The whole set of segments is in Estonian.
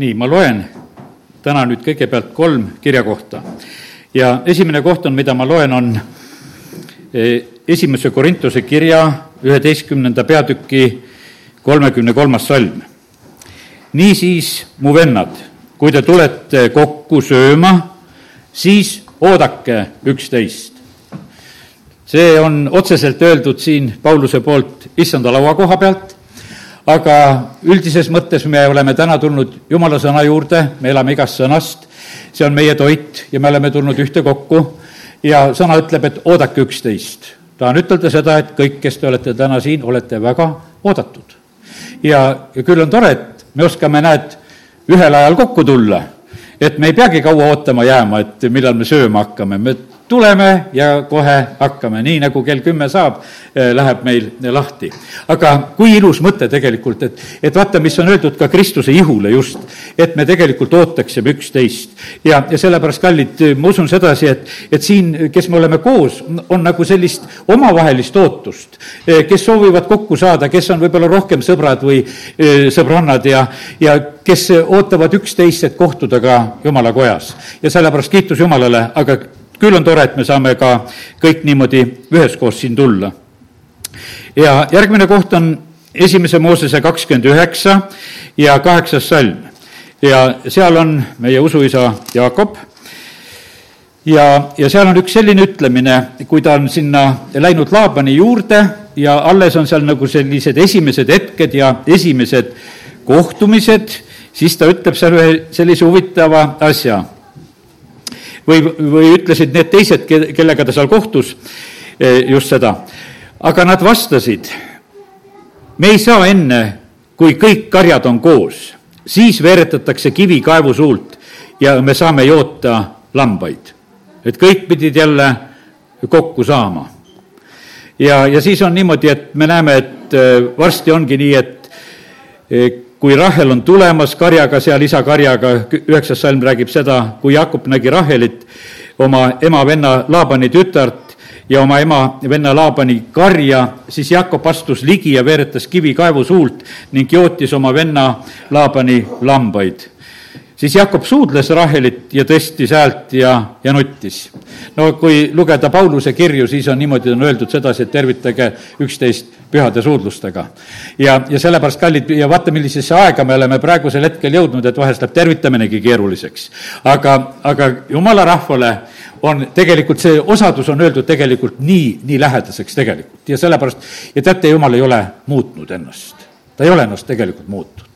nii, ma loen täna nüüd kõigepealt kolm kirjakohta. ja esimene koht on, mida ma loen, on eh, esimese Korintuse kirja üheteistkümnenda peatüki kolmekümne kolmas salm. niisiis, mu vennad, kui te tulete kokku sööma, siis oodake üksteist. see on otseselt öeldud siin Pauluse poolt issanda lauakoha pealt aga üldises mõttes me oleme täna tulnud jumala sõna juurde, me elame igast sõnast, see on meie toit ja me oleme tulnud ühtekokku. Ja sõna ütleb, et oodake üksteist. tahan ütelda seda, et kõik, kes te olete täna siin, olete väga oodatud. ja, ja küll on tore, et me oskame, näed, ühel ajal kokku tulla. Et me ei peagi kaua ootama jääma, et millal me sööma hakkame, me tuleme ja kohe hakkame, nii nagu kell kümme saab, eh, läheb meil lahti. aga kui ilus mõte tegelikult, et, et vaata, mis on öeldud ka Kristuse ihule just, et me tegelikult ootaksime üksteist. ja, ja sellepärast, kallid, ma usun sedasi, et, et siin, kes me oleme koos, on nagu sellist omavahelist ootust, eh, kes soovivad kokku saada, kes on võib-olla rohkem sõbrad või eh, sõbrannad ja, ja kes ootavad üksteist, et kohtuda ka Jumala kojas. ja sellepärast kiitus Jumalale, aga küll on tore, et me saame ka kõik niimoodi üheskoos siin tulla. ja järgmine koht on esimese Moosese kakskümmend üheksa ja kaheksas salm. ja seal on meie usuisa Jaakob ja, ja seal on üks selline ütlemine, kui ta on sinna läinud Laabani juurde ja alles on seal nagu sellised esimesed hetked ja esimesed kohtumised, siis ta ütleb seal ühe sellise huvitava asja või, või ütlesid need teised, kellega ta seal kohtus, eh, just seda. aga nad vastasid, me ei saa enne, kui kõik karjad on koos, siis veeretatakse kivi kaevu suult ja me saame joota lambaid. et kõik pidid jälle kokku saama. ja, ja siis on niimoodi, et me näeme, et eh, varsti ongi nii, et eh, kui Rahel on tulemas karjaga seal, isa karjaga, üheksas salm räägib seda, kui Jakob nägi Rahelit, oma ema-venna Laabani tütart ja oma ema-venna Laabani karja, siis Jakob astus ligi ja veeretas kivi kaevu suult ning jootis oma venna Laabani lambaid siis Jakob suudles Rahelit ja tõstis häält ja, ja nuttis. no kui lugeda Pauluse kirju, siis on niimoodi, on öeldud sedasi, et tervitage üksteist pühade suudlustega. ja, ja sellepärast, kallid, ja vaata, millisesse aega me oleme praegusel hetkel jõudnud, et vahest läheb tervitaminegi keeruliseks. aga, aga jumala rahvale on tegelikult see osadus on öeldud tegelikult nii, nii lähedaseks tegelikult ja sellepärast, ja teate, jumal ei ole muutnud ennast. ta ei ole ennast tegelikult muutnud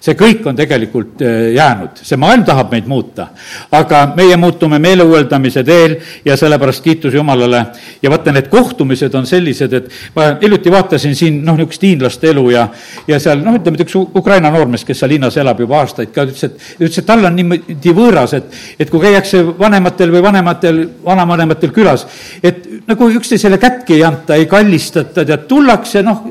see kõik on tegelikult äh, jäänud, see maailm tahab meid muuta. aga meie muutume meeleuuendamise teel ja sellepärast kiitus Jumalale. ja vaata, need kohtumised on sellised, et ma hiljuti vaatasin siin noh, niisugust hiinlaste elu ja, ja seal noh, ütleme, et üks Ukraina noormees, kes seal linnas elab juba aastaid ka, ütles, et, ütles, et tal on niimoodi võõras, et, et kui käiakse vanematel või vanematel, vanavanematel külas, et nagu üksteisele kätki ei anta, ei kallistata, tead, tullakse, noh,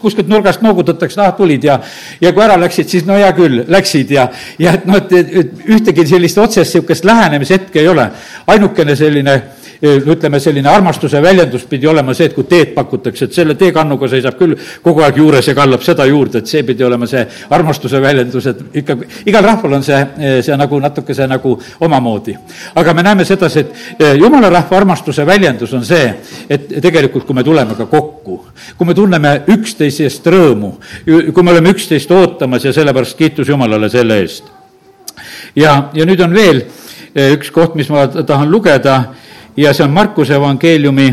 kuskilt nurgast noogutatakse, ah, tulid ja, ja kui ära läksid, siis no hea küll, läksid ja, ja et noh, et, et ühtegi sellist otsest niisugust lähenemishetke ei ole. ainukene selline ütleme, selline armastuse väljendus pidi olema see, et kui teed pakutakse, et selle teekannuga seisab küll kogu aeg juures ja kallab seda juurde, et see pidi olema see armastuse väljendus, et ikka, igal rahval on see, see nagu natukese nagu omamoodi. aga me näeme sedasi, et jumala rahva armastuse väljendus on see, et tegelikult, kui me tuleme ka kokku, kui me tunneme üksteisest rõõmu, kui me oleme üksteist ootamas ja sellepärast kiitus Jumalale selle eest. ja, ja nüüd on veel üks koht, mis ma tahan lugeda ja see on Markuse evangeeliumi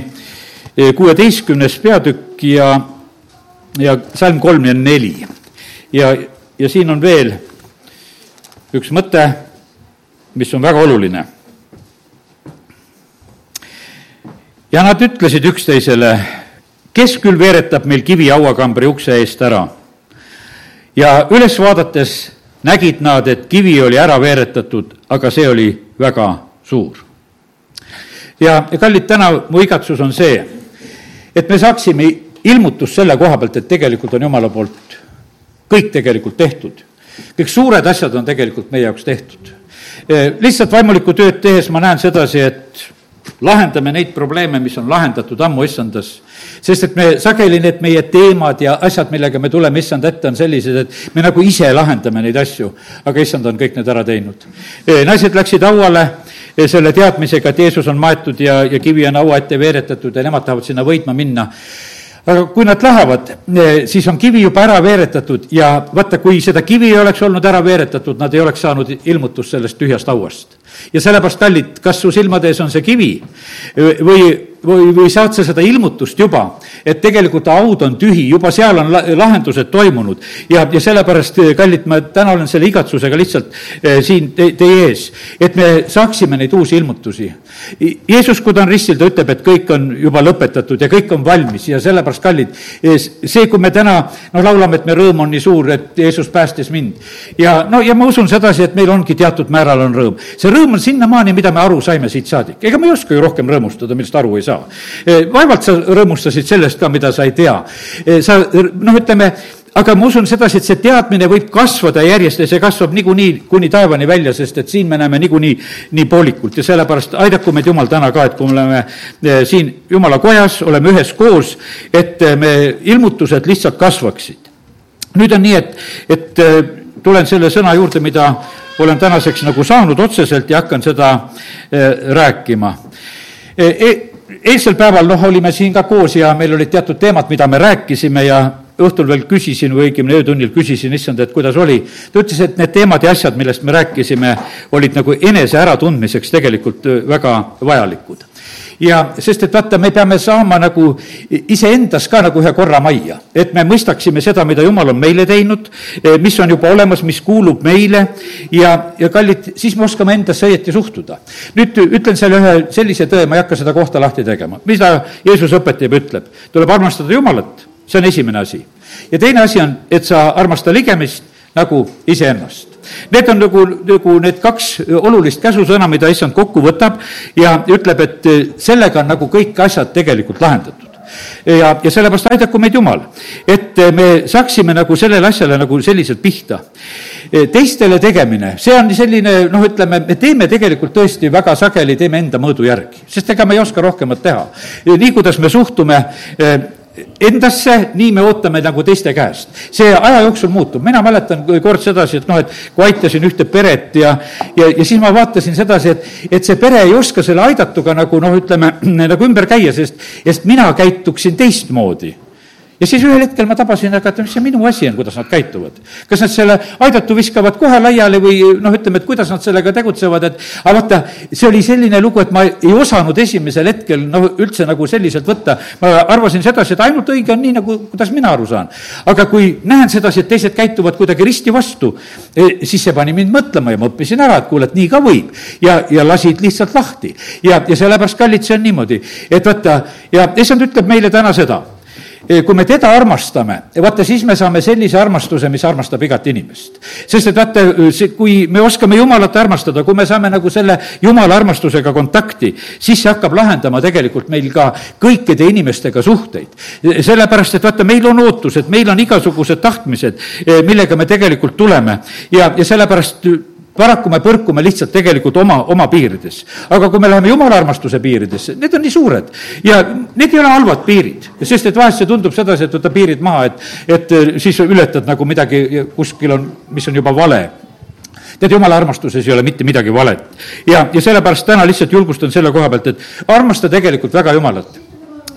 eh, kuueteistkümnes peatükk ja, ja salm kolm ja neli. ja, ja siin on veel üks mõte, mis on väga oluline. ja nad ütlesid üksteisele, kes küll veeretab meil kivi hauakambri ukse eest ära. ja üles vaadates nägid nad, et kivi oli ära veeretatud, aga see oli väga suur ja, kallid, täna mu igatsus on see, et me saaksime ilmutust selle koha pealt, et tegelikult on Jumala poolt kõik tegelikult tehtud. kõik suured asjad on tegelikult meie jaoks tehtud. lihtsalt vaimulikku tööd tehes ma näen sedasi, et lahendame neid probleeme, mis on lahendatud ammu issandas. sest et me sageli need meie teemad ja asjad, millega me tuleme issand ette, on sellised, et me nagu ise lahendame neid asju, aga issand on kõik need ära teinud. naised läksid hauale selle teadmisega, et Jeesus on maetud ja, ja kivi on haua ette veeretatud ja nemad tahavad sinna võitma minna aga kui nad lähevad, siis on kivi juba ära veeretatud ja vaata, kui seda kivi ei oleks olnud ära veeretatud, nad ei oleks saanud ilmutust sellest tühjast hauast. ja sellepärast, kallid, kas su silmade ees on see kivi või või, või saad sa seda ilmutust juba, et tegelikult haud on tühi, juba seal on lahendused toimunud ja, ja sellepärast, eh, kallid, ma täna olen selle igatsusega lihtsalt eh, siin te, teie ees, et me saaksime neid uusi ilmutusi. Jeesus, kui ta on ristil, ta ütleb, et kõik on juba lõpetatud ja kõik on valmis ja sellepärast, kallid, eh, see, kui me täna noh, laulame, et me rõõm on nii suur, et Jeesus päästis mind. ja no, ja ma usun sedasi, et meil ongi teatud määral on rõõm. see rõõm on sinnamaani, mida me aru saime siit saadik. ega me ei oska ju rohkem rõõmustada, millest aru ei saa tea. vaevalt sa rõõmustasid sellest ka, mida sa ei tea. sa noh, ütleme, aga ma usun sedasi, et see teadmine võib kasvada järjest ja see kasvab niikuinii kuni taevani välja, sest et siin me näeme niikuinii nii poolikult ja sellepärast aidaku meid Jumal täna ka, et kui me oleme eh, siin Jumala kojas, oleme üheskoos, et eh, me ilmutused lihtsalt kasvaksid. nüüd on nii, et, et eh, tulen selle sõna juurde, mida olen tänaseks nagu saanud otseselt ja hakkan seda rääkima e eilsel päeval, noh, olime siin ka koos ja meil olid teatud teemad, mida me rääkisime ja õhtul veel küsisin või õigemini öötunnil küsisin, issand, et kuidas oli. ta ütles, et need teemad ja asjad, millest me rääkisime, olid nagu enese äratundmiseks tegelikult väga vajalikud ja sest, et vaata, me peame saama nagu iseendas ka nagu ühe korra majja, et me mõistaksime seda, mida Jumal on meile teinud, eh, mis on juba olemas, mis kuulub meile ja, ja kallid, siis me oskame endasse õieti suhtuda. nüüd ütlen selle ühe sellise tõe, ma ei hakka seda kohta lahti tegema, mida Jeesus õpetab ja ütleb. tuleb armastada Jumalat, see on esimene asi. ja teine asi on, et sa armasta ligemist nagu iseennast Need on nagu, nagu need kaks olulist käsusõna, mida issand kokku võtab ja ütleb, et sellega on nagu kõik asjad tegelikult lahendatud ja, ja sellepärast aidaku meid Jumal, et me saaksime nagu sellele asjale nagu selliselt pihta. teistele tegemine, see on selline, noh, ütleme, me teeme tegelikult tõesti väga sageli, teeme enda mõõdu järgi, sest ega me ei oska rohkemat teha. nii, kuidas me suhtume endasse, nii me ootame nagu teiste käest. see aja jooksul muutub, mina mäletan kord sedasi, et noh, et kui aitasin ühte peret ja, ja, ja siis ma vaatasin sedasi, et, et see pere ei oska selle aidatuga nagu noh, ütleme nagu ümber käia, sest, sest mina käituksin teistmoodi ja siis ühel hetkel ma tabasin, aga et mis see minu asi on, kuidas nad käituvad. kas nad selle aidatu viskavad kohe laiali või noh, ütleme, et kuidas nad sellega tegutsevad, et aga vaata, see oli selline lugu, et ma ei osanud esimesel hetkel noh, üldse nagu selliselt võtta. ma arvasin sedasi, et ainult õige on nii, nagu, kuidas mina aru saan. aga kui näen sedasi, et teised käituvad kuidagi risti vastu, e, siis see pani mind mõtlema ja ma õppisin ära, et kuule, et nii ka võib. ja, ja lasid lihtsalt lahti. ja, ja sellepärast, kallid, see on niimoodi, et vaata, ja issand ütleb meile täna seda kui me teda armastame, vaata siis me saame sellise armastuse, mis armastab igat inimest. sest et vaata, see, kui me oskame Jumalat armastada, kui me saame nagu selle Jumala armastusega kontakti, siis see hakkab lahendama tegelikult meil ka kõikide inimestega suhteid. sellepärast, et vaata, meil on ootused, meil on igasugused tahtmised, millega me tegelikult tuleme ja, ja sellepärast paraku me põrkume lihtsalt tegelikult oma, oma piirides. aga kui me läheme jumala armastuse piiridesse, need on nii suured ja need ei ole halvad piirid, sest et vahest see tundub sedasi, et võta piirid maha, et, et eh, siis ületad nagu midagi kuskil on, mis on juba vale tead, jumala armastuses ei ole mitte midagi valet. ja, ja sellepärast täna lihtsalt julgustan selle koha pealt, et armasta tegelikult väga Jumalat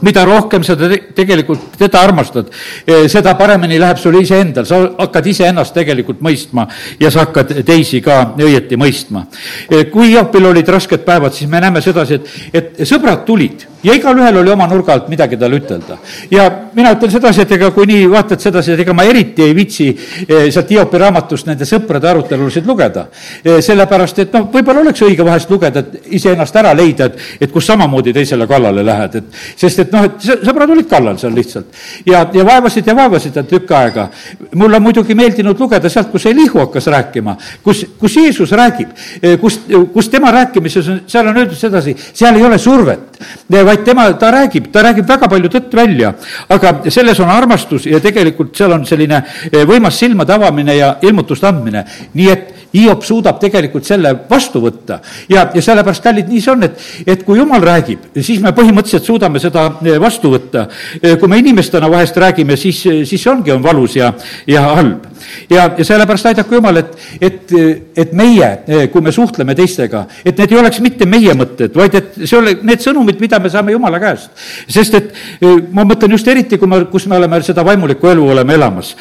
mida rohkem sa te tegelikult teda armastad, eh, seda paremini läheb sul iseendal, sa hakkad iseennast tegelikult mõistma ja sa hakkad teisi ka õieti mõistma. Eh, kui Joopil olid rasked päevad, siis me näeme sedasi, et, et sõbrad tulid ja igalühel oli oma nurga alt midagi talle ütelda. ja mina ütlen sedasi, et ega kui nii vaatad sedasi, et ega ma eriti ei viitsi eh, sealt Hiopi raamatust nende sõprade arutelusid lugeda. Sellepärast, et noh, võib-olla oleks õige vahest lugeda, et iseennast ära leida, et, et kus samamoodi teisele kallale lähed, et sest et noh, et sõbrad olid kallal seal lihtsalt. ja, ja vaevasid ja vaevasid tükk aega. mulle on muidugi meeldinud lugeda sealt, kus Elihu hakkas rääkima, kus, kus Jeesus räägib, eh, kus, kus tema rääkimises on, seal on öeldud sedasi, seal ei ole survet vaid tema, ta räägib, ta räägib väga palju tõtt välja, aga selles on armastus ja tegelikult seal on selline eh, võimas silmade avamine ja ilmutuste andmine. nii et Hiop suudab tegelikult selle vastu võtta ja, ja sellepärast, kallid, nii see on, et, et kui jumal räägib, siis me põhimõtteliselt suudame seda vastu võtta. kui me inimestena vahest räägime, siis, siis see ongi, on valus ja, ja halb ja, ja sellepärast aidaku Jumal, et, et, et meie, kui me suhtleme teistega, et need ei oleks mitte meie mõtted, vaid et see ole, need sõnumid, mida me saame Jumala käest. sest et ma mõtlen just eriti, kui me, kus me oleme seda vaimulikku elu oleme elamas.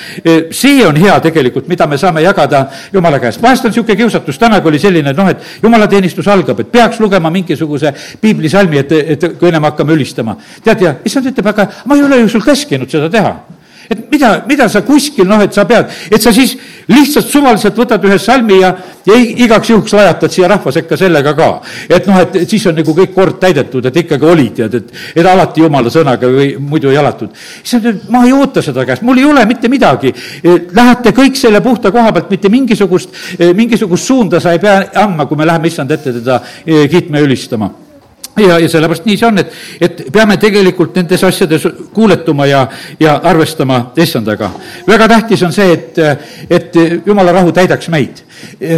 see on hea tegelikult, mida me saame jagada Jumala käest. vahest on niisugune kiusatus, tänagi oli selline, noh, et jumalateenistus algab, et peaks lugema mingisuguse piiblisalmi, et, et kui ennem hakkame ülistama. tead, ja issand ütleb, aga ma ei ole ju sul käskinud seda teha et mida, mida sa kuskil, noh, et sa pead, et sa siis lihtsalt suvaliselt võtad ühe salmi ja, ja igaks juhuks lajatad siia rahva sekka sellega ka. et noh, et siis on nagu kõik kord täidetud, et ikkagi oli, tead, et, et alati jumala sõnaga või muidu ei alatud. issand ütleb, ma ei oota seda käest, mul ei ole mitte midagi. E, lähete kõik selle puhta koha pealt, mitte mingisugust, e, mingisugust suunda sa ei pea andma, kui me läheme issand ette teda e, kiitma ja ülistama ja, ja sellepärast nii see on, et, et peame tegelikult nendes asjades kuuletuma ja, ja arvestama issandaga. väga tähtis on see, et, et jumala rahu täidaks meid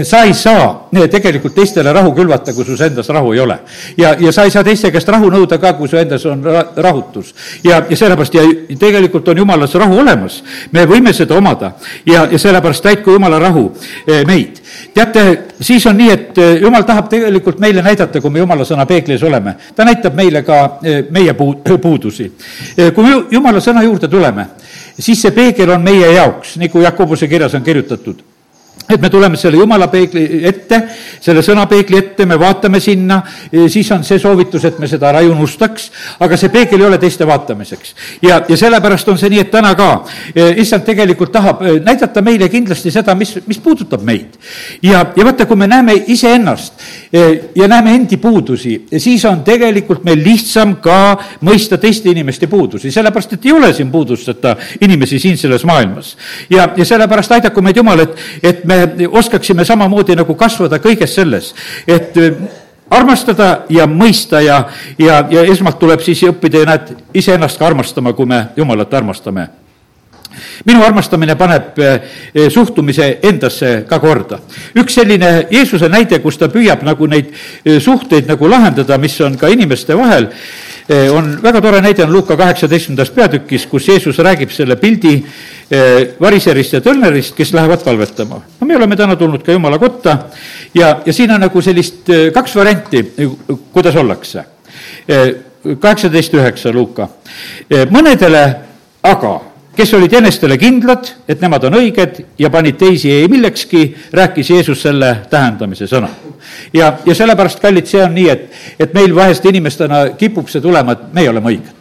sa ei saa tegelikult teistele rahu külvata, kui sus endas rahu ei ole. ja, ja sa ei saa teiste käest rahu nõuda ka, kui su endas on rahutus. ja, ja sellepärast ja tegelikult on jumalas rahu olemas. me võime seda omada ja, ja sellepärast täitku jumala rahu eh, meid. Teate, siis on nii, et eh, jumal tahab tegelikult meile näidata, kui me jumala sõna peeglis oleme. ta näitab meile ka eh, meie puu-, puudusi. kui me jumala sõna juurde tuleme, siis see peegel on meie jaoks, nagu Jakobuse kirjas on kirjutatud et me tuleme selle jumala peegli ette, selle sõnapeegli ette, me vaatame sinna, siis on see soovitus, et me seda ära ei unustaks, aga see peegel ei ole teiste vaatamiseks. ja, ja sellepärast on see nii, et täna ka e, issand tegelikult tahab e, näidata meile kindlasti seda, mis, mis puudutab meid. ja, ja vaata, kui me näeme iseennast e, ja näeme endi puudusi, siis on tegelikult meil lihtsam ka mõista teiste inimeste puudusi, sellepärast et ei ole siin puudusteta inimesi siin selles maailmas. ja, ja sellepärast aidaku meid Jumal, et, et me oskaksime samamoodi nagu kasvada kõiges selles, et äh, armastada ja mõista ja, ja, ja esmalt tuleb siis õppida ja näed, iseennast ka armastama, kui me Jumalat armastame minu armastamine paneb äh, suhtumise endasse ka korda. üks selline Jeesuse näide, kus ta püüab nagu neid äh, suhteid nagu lahendada, mis on ka inimeste vahel, on väga tore näide on Luuka kaheksateistkümnendas peatükis, kus Jeesus räägib selle pildi Eh, variserist ja tölnerist, kes lähevad palvetama. no me oleme täna tulnud ka Jumala kotta ja, ja siin on nagu sellist eh, kaks varianti, kuidas ollakse. Eh, kaheksateist üheksa Luuka. mõnedele aga, kes olid enestele kindlad, et nemad on õiged ja panid teisi ei millekski, rääkis Jeesus selle tähendamise sõna. ja, ja sellepärast, kallid, see on nii, et, et meil vahest inimestena kipub see tulema, et meie oleme õiged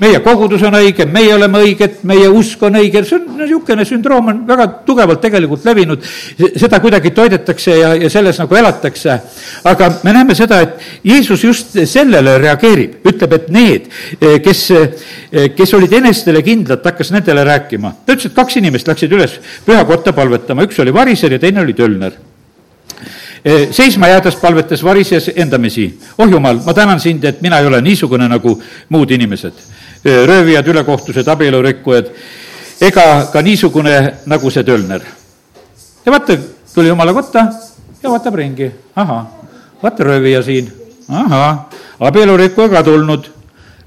meie kogudus on õige, meie oleme õiged, meie usk on õige, see on niisugune sündroom on väga tugevalt tegelikult levinud, seda kuidagi toidetakse ja, ja selles nagu elatakse. aga me näeme seda, et Jeesus just sellele reageerib, ütleb, et need, kes, kes olid enestele kindlad, hakkas nendele rääkima. ta ütles, et kaks inimest läksid üles pühakotta palvetama, üks oli variser ja teine oli tölner seisma jäädes palvetas varises endamisi. oh jumal, ma tänan sind, et mina ei ole niisugune nagu muud inimesed röövijad, ülekohtused, abielurikkujad, ega ka niisugune nagu see tölner. ja vaata, tuli jumala kotta ja vaatab ringi, ahah, vaata röövija siin, ahah, abielurikkuja ka tulnud,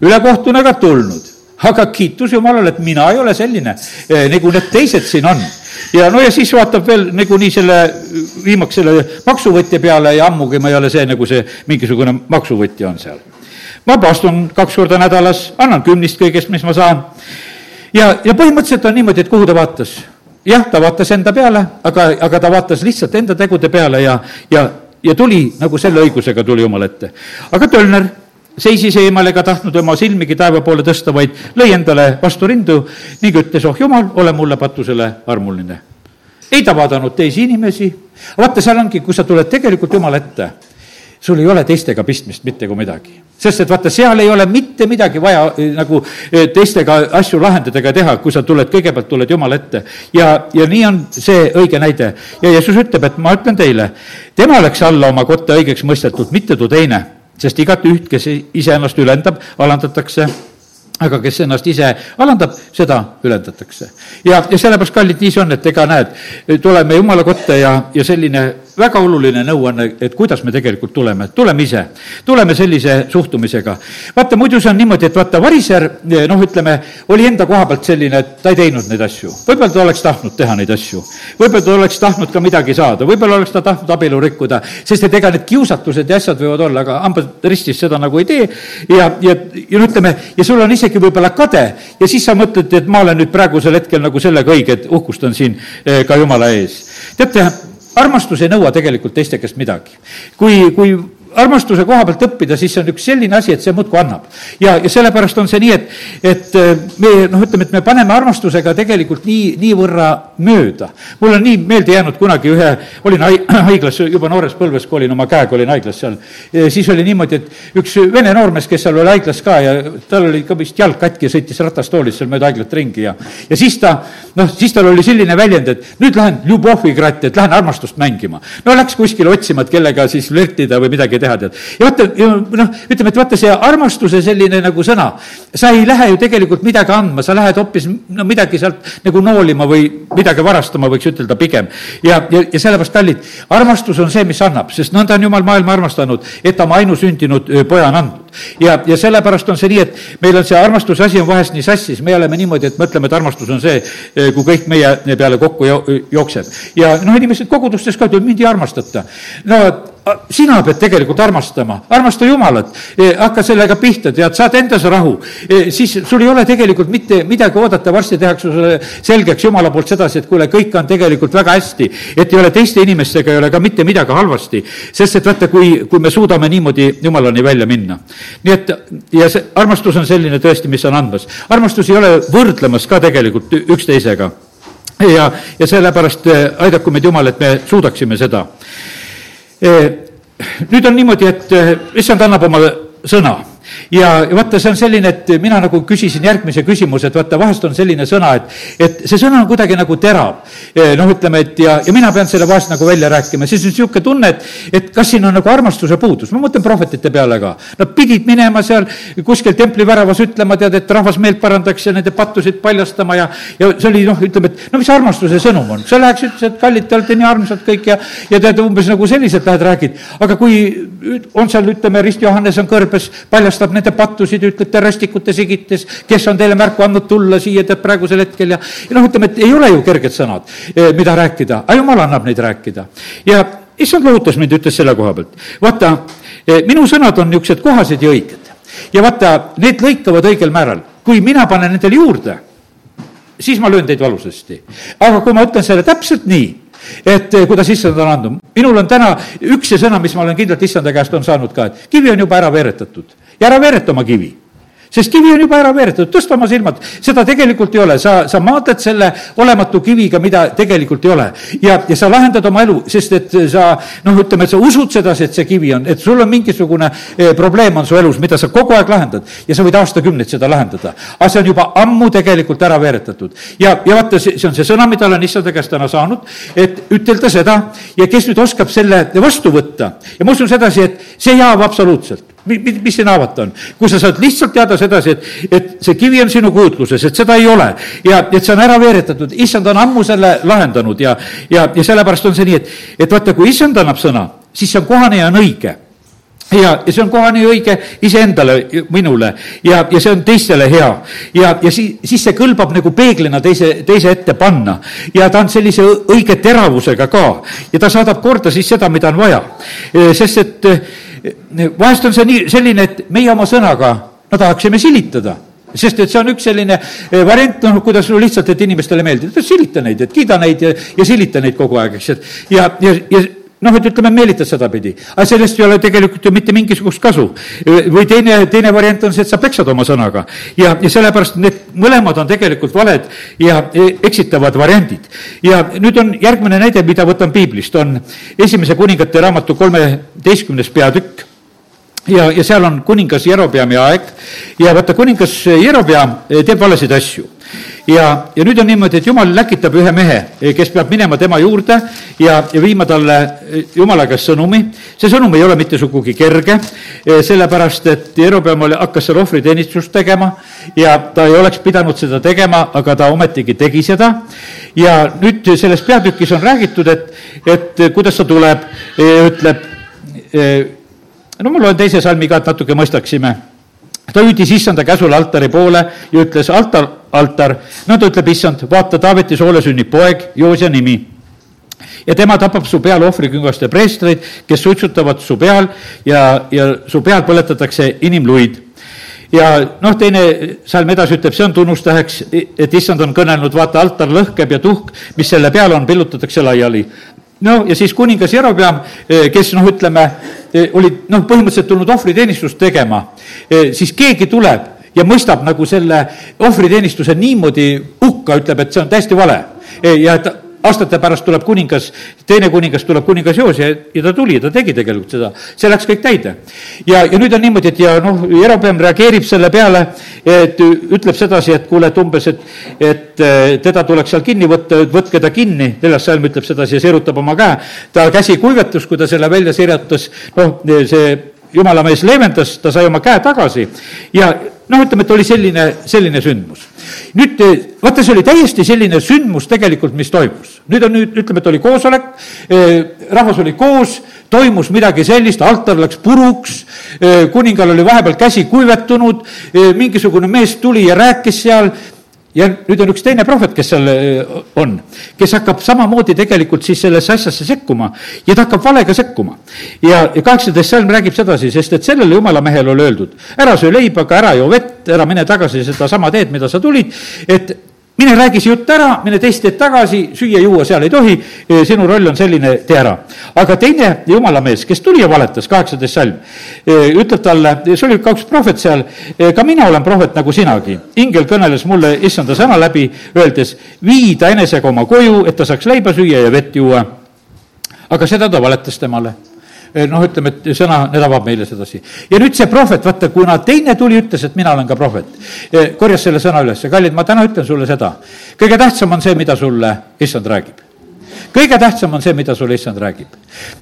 ülekohtune ka tulnud, aga kiitus Jumalale, et mina ei ole selline, nagu need teised siin on. Ja no ja siis vaatab veel nagunii selle, viimaks selle maksuvõtja peale ja ammugi ma ei ole see, nagu see mingisugune maksuvõtja on seal ma pastun kaks korda nädalas, annan kümnist kõigest, mis ma saan. ja, ja põhimõtteliselt on niimoodi, et kuhu ta vaatas. jah, ta vaatas enda peale, aga, aga ta vaatas lihtsalt enda tegude peale ja, ja, ja tuli nagu selle õigusega tuli Jumala ette. aga Tölner seisis eemal ega tahtnud oma silmigi taeva poole tõsta, vaid lõi endale vastu rindu ning ütles, oh jumal, ole mulle patusele armuline. ei ta vaadanud teisi inimesi, vaata, seal ongi, kui sa tuled tegelikult Jumala ette sul ei ole teistega pistmist mitte kui midagi. Sest et vaata, seal ei ole mitte midagi vaja eh, nagu eh, teistega asju lahendada ega teha, kui sa tuled, kõigepealt tuled Jumala ette. ja, ja nii on see õige näide. ja Jeesus ütleb, et ma ütlen teile, tema läks alla oma kotta õigeks mõistetult, mitte too teine, sest igat üht, kes iseennast ülendab, alandatakse aga kes ennast ise alandab, seda ülendatakse. ja, ja sellepärast, kallid, nii see on, et ega näed, tuleme Jumala kotta ja, ja selline väga oluline nõuanne, et kuidas me tegelikult tuleme, tuleme ise, tuleme sellise suhtumisega. vaata, muidu see on niimoodi, et vaata, variser, noh, ütleme, oli enda koha pealt selline, et ta ei teinud neid asju. võib-olla ta oleks tahtnud teha neid asju. võib-olla ta oleks tahtnud ka midagi saada, võib-olla oleks ta tahtnud abielu rikkuda, sest et ega need kiusatused ja asjad võivad olla, aga hambad ristis seda nagu ei tee ja, ja, ja no ütleme, ja sul on isegi võib-olla kade ja siis sa mõtled, et ma olen nüüd praegusel hetkel nagu sellega õige, et uhkustan siin eh, ka Jumala ees. teate, armastus ei nõua tegelikult teiste käest midagi. kui, kui armastuse koha pealt õppida, siis see on üks selline asi, et see muudkui annab. ja, ja sellepärast on see nii, et, et äh, me noh, ütleme, et me paneme armastusega tegelikult nii, niivõrra mööda. mul on nii meelde jäänud kunagi ühe, olin haiglas juba noores põlves, kui olin oma käega, olin haiglas seal. siis oli niimoodi, et üks vene noormees, kes seal oli haiglas ka ja tal oli ka vist jalg katki ja sõitis ratastoolis seal mööda haiglat ringi ja, ja siis ta, noh, siis tal oli selline väljend, et nüüd lähen Ljubovi kratti, et lähen armastust mängima. no läks kuskile otsima, et kellega siis flirtida või midagi teha, tead. ja vaata, noh, ütleme, et vaata see armastuse selline nagu sõna, sa ei lähe ju tegelikult midagi andma, sa lähed hoopis no midagi sealt nagu noolima või midagi varastama, võiks ütelda pigem. ja, ja, ja sellepärast, kallid, armastus on see, mis annab, sest nõnda on jumal maailma armastanud, et ta oma ainusündinud poja on andnud. Ja, ja sellepärast on see nii, et meil on see armastuse asi on vahest nii sassis, me oleme niimoodi, et mõtleme, et armastus on see, kui kõik meie peale kokku jookseb. ja noh, inimesed kogudustes ka ütlevad, mind ei armastata. no sina pead tegelikult armastama, armasta Jumalat, e, hakka sellega pihta, tead, saad endas rahu, e, siis sul ei ole tegelikult mitte midagi oodata, varsti tehakse sulle selgeks Jumala poolt sedasi, et kuule, kõik on tegelikult väga hästi, et ei ole teiste inimestega, ei ole ka mitte midagi halvasti, sest et vaata, kui, kui me suudame niimoodi Jumalani välja minna. Nii et ja see armastus on selline tõesti, mis on andmas. armastus ei ole võrdlemas ka tegelikult üksteisega. Ja, ja sellepärast e, aidaku meid Jumal, et me suudaksime seda. Nüüd on niimoodi, et issand annab oma sõna ja, vaata, see on selline, et mina nagu küsisin järgmise küsimuse, et vaata, vahest on selline sõna, et, et see sõna on kuidagi nagu terav. noh, ütleme, et ja, ja mina pean selle vahest nagu välja rääkima, siis on niisugune tunne, et, et kas siin on nagu armastuse puudus, ma mõtlen prohvetite peale ka. Nad pidid minema seal kuskil templi väravas ütlema, tead, et rahvas meelt parandaks ja nende pattusid paljastama ja, ja see oli noh, ütleme, et no mis armastuse sõnum on, sa läheks, ütles, et kallid, te olete nii armsad kõik ja, ja tead, umbes nagu selliselt lähed, räägid, aga kui on seal, ütleme, Rist Johannes on kõrbes, paljastab nende pattusid, ütlete rästikute sigites, kes on teile märku andnud tulla siia tead praegusel hetkel ja, ja noh, ütleme, et ei ole ju kerged sõnad, eh, mida rääkida, aga jumal annab neid rääkida. ja issand lohutas mind, ütles selle koha pealt, vaata, eh, minu sõnad on niisugused kohased ja õiged. ja vaata, need lõikavad õigel määral, kui mina panen nendele juurde, siis ma löön teid valusasti. aga kui ma ütlen selle täpselt nii et eh, kuidas issand on andnud. minul on täna üks see sõna, mis ma olen kindlalt issanda käest on saanud ka, et kivi on juba ära veeretatud ja ära veereta oma kivi. Sest kivi on juba ära veeretatud, tõsta oma silmad, seda tegelikult ei ole, sa, sa maadled selle olematu kiviga, mida tegelikult ei ole. ja, ja sa lahendad oma elu, sest et sa noh, ütleme, et sa usud sedasi, et see kivi on, et sul on mingisugune eh, probleem on su elus, mida sa kogu aeg lahendad. Ja sa võid aastakümneid seda lahendada. aga see on juba ammu tegelikult ära veeretatud. ja, ja vaata, see, see on see sõna, mida olen issanda käest täna saanud, et ütelda seda. Ja kes nüüd oskab selle vastu võtta? Ja ma usun sedasi, et see jääb absoluutselt mis, mis siin haavata on? kui sa saad lihtsalt teada sedasi, et, et see kivi on sinu kujutluses, et seda ei ole ja et see on ära veeretatud, issand on ammu selle lahendanud ja, ja, ja sellepärast on see nii, et, et vaata, kui issand annab sõna, siis see on kohane ja on õige ja, ja see on kohane ja õige iseendale, minule ja, ja see on teistele hea. ja, ja siis, siis see kõlbab nagu peeglina teise, teise ette panna ja ta on sellise õige teravusega ka ja ta saadab korda siis seda, mida on vaja. sest et vahest on see nii, selline, et meie oma sõnaga, no tahaksime silitada. Sest et see on üks selline eh, variant, noh, kuidas no lihtsalt, et inimestele meeldib, silita neid, et kiida neid ja, ja silita neid kogu aeg, eks, et ja, ja, ja noh, et ütleme, meelitad sedapidi, aga sellest ei ole tegelikult ju mitte mingisugust kasu. või teine, teine variant on see, et sa peksad oma sõnaga ja, ja sellepärast need mõlemad on tegelikult valed ja e, eksitavad variandid. ja nüüd on järgmine näide, mida võtan piiblist, on esimese kuningate raamatu kolmeteistkümnes peatükk ja, ja seal on kuningas Jerobeami aeg ja vaata, kuningas Jerobeam teeb valesid asju ja, ja nüüd on niimoodi, et jumal läkitab ühe mehe, kes peab minema tema juurde ja, ja viima talle jumala käest sõnumi. see sõnum ei ole mitte sugugi kerge, sellepärast et Jerobeam oli, hakkas seal ohvriteenistust tegema ja ta ei oleks pidanud seda tegema, aga ta ometigi tegi seda. ja nüüd selles peatükis on räägitud, et, et kuidas ta tuleb, ütleb, no ma loen teise salmi ka, et natuke mõistaksime. Ta hüüdis issanda käsul altari poole ja ütles, altar, altar, no ta ütleb, issand, vaata, Taaveti soole sünnib poeg, Joosja nimi. ja tema tapab su peal ohvriküngaste preestreid, kes suitsutavad su peal ja, ja su peal põletatakse inimluid. Ja noh, teine salm edasi ütleb, see on tunnustäheks, et issand on kõnelnud, vaata, altar lõhkeb ja tuhk, mis selle peal on, pillutatakse laiali no ja siis kuningas Jerobeam, eh, kes noh, ütleme, eh, oli noh, põhimõtteliselt tulnud ohvriteenistust tegema, eh, siis keegi tuleb ja mõistab nagu selle ohvriteenistuse niimoodi hukka, ütleb, et see on täiesti vale. ja et aastate pärast tuleb kuningas, teine kuningas tuleb kuningas Joos ja, ja ta tuli ta tegi tegelikult seda, see läks kõik täide. ja, ja nüüd on niimoodi, et ja noh, Jerobeam reageerib selle peale, et ütleb sedasi, et kuule, et umbes, et, et teda tuleks seal kinni võtta, võtke ta kinni, neljas salm ütleb sedasi ja sirutab oma käe. ta käsi kuivetus, kui ta selle välja sirutas, noh, see jumala mees leevendas, ta sai oma käe tagasi ja noh, ütleme, et oli selline, selline sündmus. nüüd vaata, see oli täiesti selline sündmus tegelikult, mis toimus. nüüd on nüüd, ütleme, et oli koosolek, eh, rahvas oli koos, toimus midagi sellist, altar läks puruks, eh, kuningal oli vahepeal käsi kuivetunud, eh, mingisugune mees tuli ja rääkis seal, ja nüüd on üks teine prohvet, kes seal äh, on, kes hakkab samamoodi tegelikult siis sellesse asjasse sekkuma ja ta hakkab valega sekkuma. ja, ja kaheksateist salm räägib sedasi, sest et sellele jumala mehele oli öeldud, ära söö leiba, aga ära joo vett, ära mine tagasi sedasama teed, mida sa tulid, et mine räägi see jutt ära, mine teist teed tagasi, süüa-juua seal ei tohi, sinu roll on selline, tee ära. aga teine jumala mees, kes tuli ja valetas, kaheksateist salm, ütleb talle, see oli kaks prohvet seal, ka mina olen prohvet nagu sinagi. ingel kõneles mulle issanda sõna läbi, öeldes, vii ta enesega oma koju, et ta saaks leiba süüa ja vett juua. aga seda ta valetas temale Eh, noh, ütleme, et sõna, need avab meile sedasi. ja nüüd see prohvet, vaata, kuna teine tuli, ütles, et mina olen ka prohvet, eh, korjas selle sõna üles, kallid, ma täna ütlen sulle seda, kõige tähtsam on see, mida sulle issand räägib kõige tähtsam on see, mida sulle issand räägib.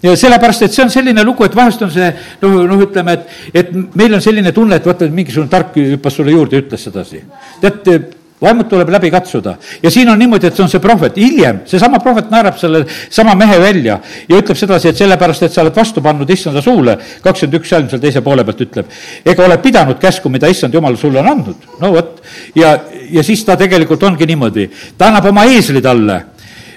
ja sellepärast, et see on selline lugu, et vahest on see noh, noh, ütleme, et, et meil on selline tunne, et vaata, mingisugune tark hüppas sulle juurde ja ütles sedasi. tead, vaimud tuleb läbi katsuda. Ja siin on niimoodi, et see on see prohvet, hiljem seesama prohvet naerab selle sama mehe välja ja ütleb sedasi, et sellepärast, et sa oled vastu pannud issanda suule, kakskümmend üks salm seal teise poole pealt ütleb, ega ole pidanud käsku, mida issand jumal sulle on andnud, no vot, ja, ja siis ta tegelikult ongi niimoodi, ta annab oma eesli talle,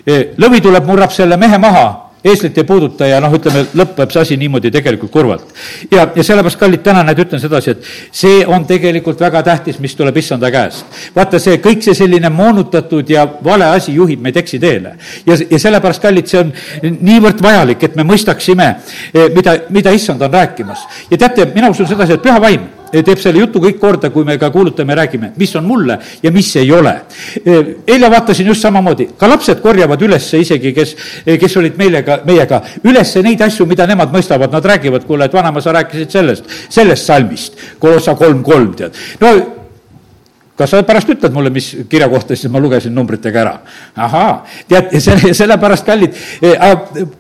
lõvi tuleb, murrab selle mehe maha eeslit ei puuduta ja noh, ütleme, lõpeb see asi niimoodi tegelikult kurvalt. ja, ja sellepärast, kallid, täna näed, ütlen sedasi, et see on tegelikult väga tähtis, mis tuleb issanda käest. vaata, see kõik see selline moonutatud ja vale asi juhib meid eksiteele. ja, ja sellepärast, kallid, see on niivõrd vajalik, et me mõistaksime, eh, mida, mida issand on rääkimas. ja teate, mina usun sedasi, et püha vaim teeb selle jutu kõik korda, kui me ka kuulutame räägime, mis on mulle ja mis ei ole. eile vaatasin just samamoodi, ka lapsed korjavad üles isegi, kes, kes olid meiega, meiega, üles neid asju, mida nemad mõistavad, nad räägivad, kuule, et vanaema, sa rääkisid sellest, sellest salmist, Kolossa kolm kolm, tead. no kas sa pärast ütled mulle, mis kirja kohta siis ma lugesin numbritega ära? ahaa, tead, selle, sellepärast, kallid, eh,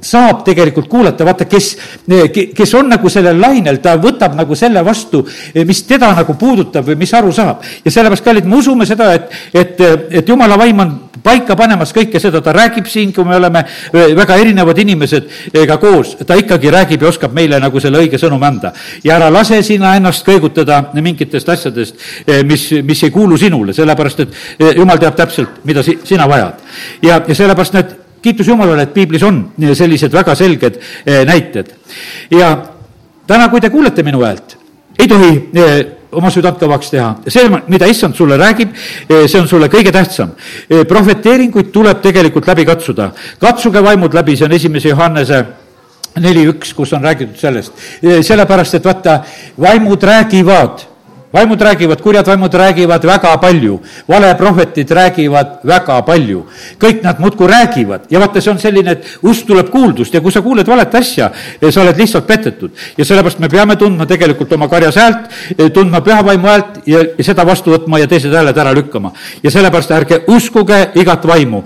saab tegelikult kuulata, vaata, kes, eh, kes on nagu sellel lainel, ta võtab nagu selle vastu, eh, mis teda nagu puudutab või mis aru saab. ja sellepärast, kallid, me usume seda, et, et, et jumala vaim on paika panemas kõike seda, ta räägib siin, kui me oleme väga erinevad inimesed ka koos, ta ikkagi räägib ja oskab meile nagu selle õige sõnumi anda. ja ära lase sina ennast kõigutada mingitest asjadest, mis, mis ei kuulu sinule, sellepärast et jumal teab täpselt, mida si-, sina vajad. ja, ja sellepärast need kiitus Jumalale, et piiblis on sellised väga selged näited. ja täna, kui te kuulete minu häält, ei tohi oma südant kõvaks teha. see, mida issand sulle räägib, eh, see on sulle kõige tähtsam. Eh, prohveteeringuid tuleb tegelikult läbi katsuda. katsuge vaimud läbi, see on esimese Johannese neli üks, kus on räägitud sellest. Eh, sellepärast, et vaata, vaimud räägivad vaimud räägivad, kurjad vaimud räägivad väga palju, valeprohvetid räägivad väga palju. kõik nad muudkui räägivad ja vaata, see on selline, et usk tuleb kuuldust ja kui sa kuuled valet asja, sa oled lihtsalt petetud. ja sellepärast me peame tundma tegelikult oma karjas häält, tundma püha vaimu häält ja, ja seda vastu võtma ja teised hääled ära lükkama. ja sellepärast ärge uskuge igat vaimu,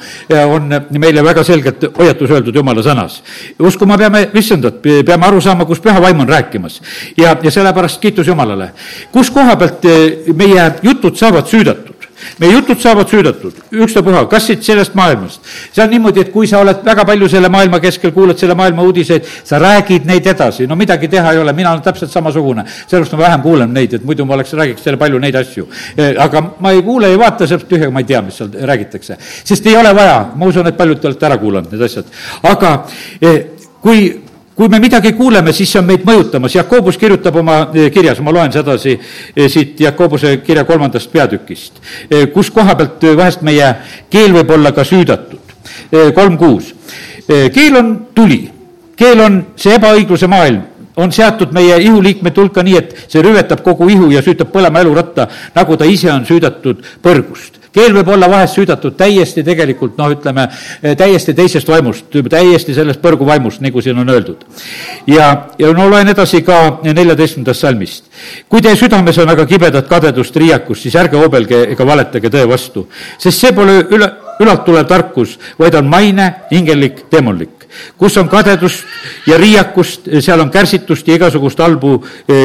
on meile väga selgelt hoiatus öeldud Jumala sõnas. uskuma peame issandat, peame aru saama, kus püha vaim on rääkimas. ja, ja sellepärast kiitus Jumalale. kus koha pealt eh, meie jutud saavad süüdatud? meie jutud saavad süüdatud, ükstapuha, kas siit sellest maailmast. see on niimoodi, et kui sa oled väga palju selle maailma keskel, kuulad selle maailma uudiseid, sa räägid neid edasi, no midagi teha ei ole, mina olen täpselt samasugune. sellepärast ma vähem kuulan neid, et muidu ma oleks, räägiks teile palju neid asju. Eh, aga ma ei kuule, ei vaata, seepärast tühja ma ei tea, mis seal räägitakse. sest ei ole vaja, ma usun, et paljud te olete ära kuulanud need asjad. aga eh, kui kui me midagi kuuleme, siis see on meid mõjutamas, Jakobus kirjutab oma eh, kirjas, ma loen sedasi eh, siit Jakobuse kirja kolmandast peatükist, eh, kus koha pealt vahest meie keel võib olla ka süüdatud. kolm kuus, keel on tuli, keel on see ebaõigluse maailm, on seatud meie ihuliikmete hulka nii, et see rüvetab kogu ihu ja süütab põlema eluratta, nagu ta ise on süüdatud põrgust keel võib olla vahest süüdatud täiesti tegelikult noh, ütleme täiesti teisest vaimust, täiesti sellest põrgu vaimust, nagu siin on öeldud. ja, ja no loen edasi ka neljateistkümnendast salmist. kui teie südames on aga kibedat kadedust, riiakust, siis ärge hobelge ega valetage tõe vastu, sest see pole üle, ülalt tulev tarkus, vaid on maine, hingelik, demonlik kus on kadedust ja riiakust, seal on kärsitust ja igasugust halbu,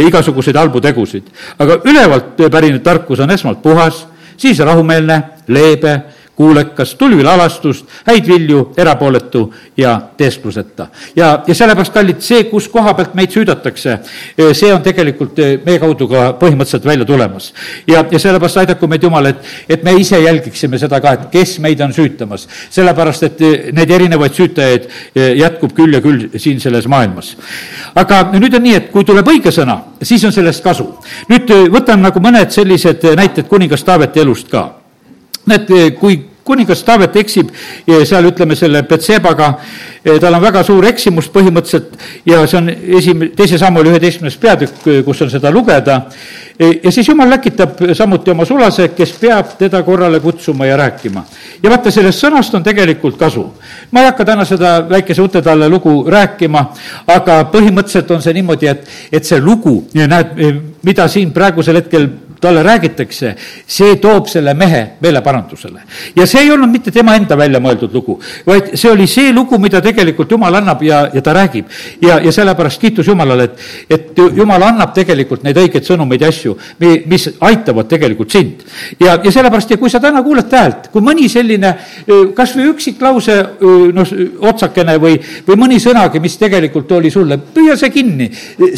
igasuguseid halbu tegusid. aga ülevalt pärinev tarkus on esmalt puhas siis rahumeelne, leebe, kuulekas, tulvil alastust, häid vilju, erapooletu ja teeskluseta. ja, ja sellepärast, kallid, see, kus koha pealt meid süüdatakse, eh, see on tegelikult eh, meie kaudu ka põhimõtteliselt välja tulemas. ja, ja sellepärast aidaku meid Jumal, et, et me ise jälgiksime seda ka, et kes meid on süütamas. sellepärast, et eh, neid erinevaid süütajaid jätkub küll ja küll siin selles maailmas. aga nüüd on nii, et kui tuleb õige sõna, siis on sellest kasu. nüüd võtan nagu mõned sellised näited kuningas Taaveti elust ka näed, kui kuningas Taavet eksib seal, ütleme, selle Betsebaga, tal on väga suur eksimus põhimõtteliselt ja see on esim-, teise sammuli üheteistkümnes peatükk, kus on seda lugeda, ja siis jumal läkitab samuti oma sulase, kes peab teda korrale kutsuma ja rääkima. ja vaata, sellest sõnast on tegelikult kasu. ma ei hakka täna seda väikese Utetalle lugu rääkima, aga põhimõtteliselt on see niimoodi, et, et see lugu, näed, mida siin praegusel hetkel talle räägitakse, see toob selle mehe meeleparandusele. ja see ei olnud mitte tema enda välja mõeldud lugu, vaid see oli see lugu, mida tegelikult Jumal annab ja, ja ta räägib. ja, ja sellepärast kiitus Jumalale, et, et Jumal annab tegelikult neid õigeid sõnumeid ja asju, mis aitavad tegelikult sind. ja, ja sellepärast, ja kui sa täna kuuled häält, kui mõni selline kas või üksik lause, noh, otsakene või, või mõni sõnagi, mis tegelikult oli sulle, püüa see kinni,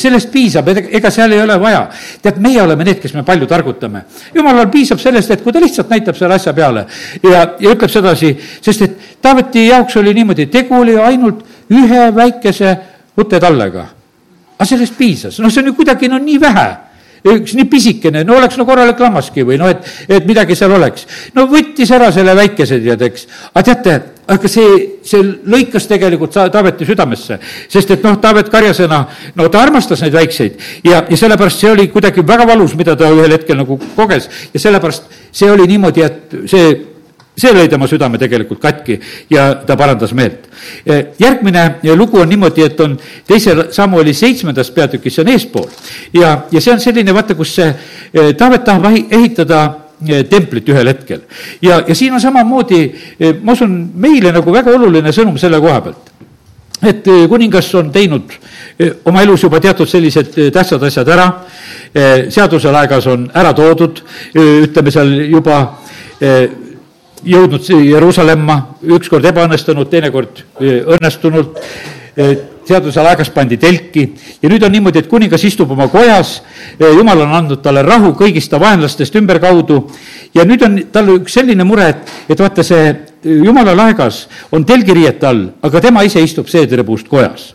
sellest piisab, ega seal ei ole vaja. tead, meie oleme need, kes me palju targutame. jumalal piisab sellest, et kui ta lihtsalt näitab selle asja peale ja, ja ütleb sedasi, sest et Taaveti jaoks oli niimoodi, tegu oli ainult ühe väikese võttetallega. aga sellest piisas, noh, see on ju kuidagi no nii vähe üks nii pisikene, no oleks no korralik lammaski või noh, et, et midagi seal oleks. no võttis ära selle väikese, tead, eks. aga teate, aga see, see lõikas tegelikult Taaveti südamesse, sest et noh, Taavet karjasena, no ta armastas neid väikseid ja, ja sellepärast see oli kuidagi väga valus, mida ta ühel hetkel nagu koges ja sellepärast see oli niimoodi, et see see lõi tema südame tegelikult katki ja ta parandas meelt. järgmine lugu on niimoodi, et on teise sammu oli seitsmendas peatükis, see on eespool. ja, ja see on selline, vaata, kus see Taavet tahab ehitada Eh, templit ühel hetkel. ja, ja siin on samamoodi, eh, ma usun, meile nagu väga oluline sõnum selle koha pealt. et eh, kuningas on teinud oma elus juba teatud sellised tähtsad asjad ära, seadusel aegas on ära toodud, ütleme seal juba jõudnud Jeruusalemma, ükskord ebaõnnestunud, teinekord õnnestunult seadusel aegas pandi telki ja nüüd on niimoodi, et kuningas istub oma kojas, jumal on andnud talle rahu kõigist ta vaenlastest ümberkaudu. Ja nüüd on tal üks selline mure, et, et vaata, see jumala laegas on telgiriiete all, aga tema ise istub seedripuust kojas.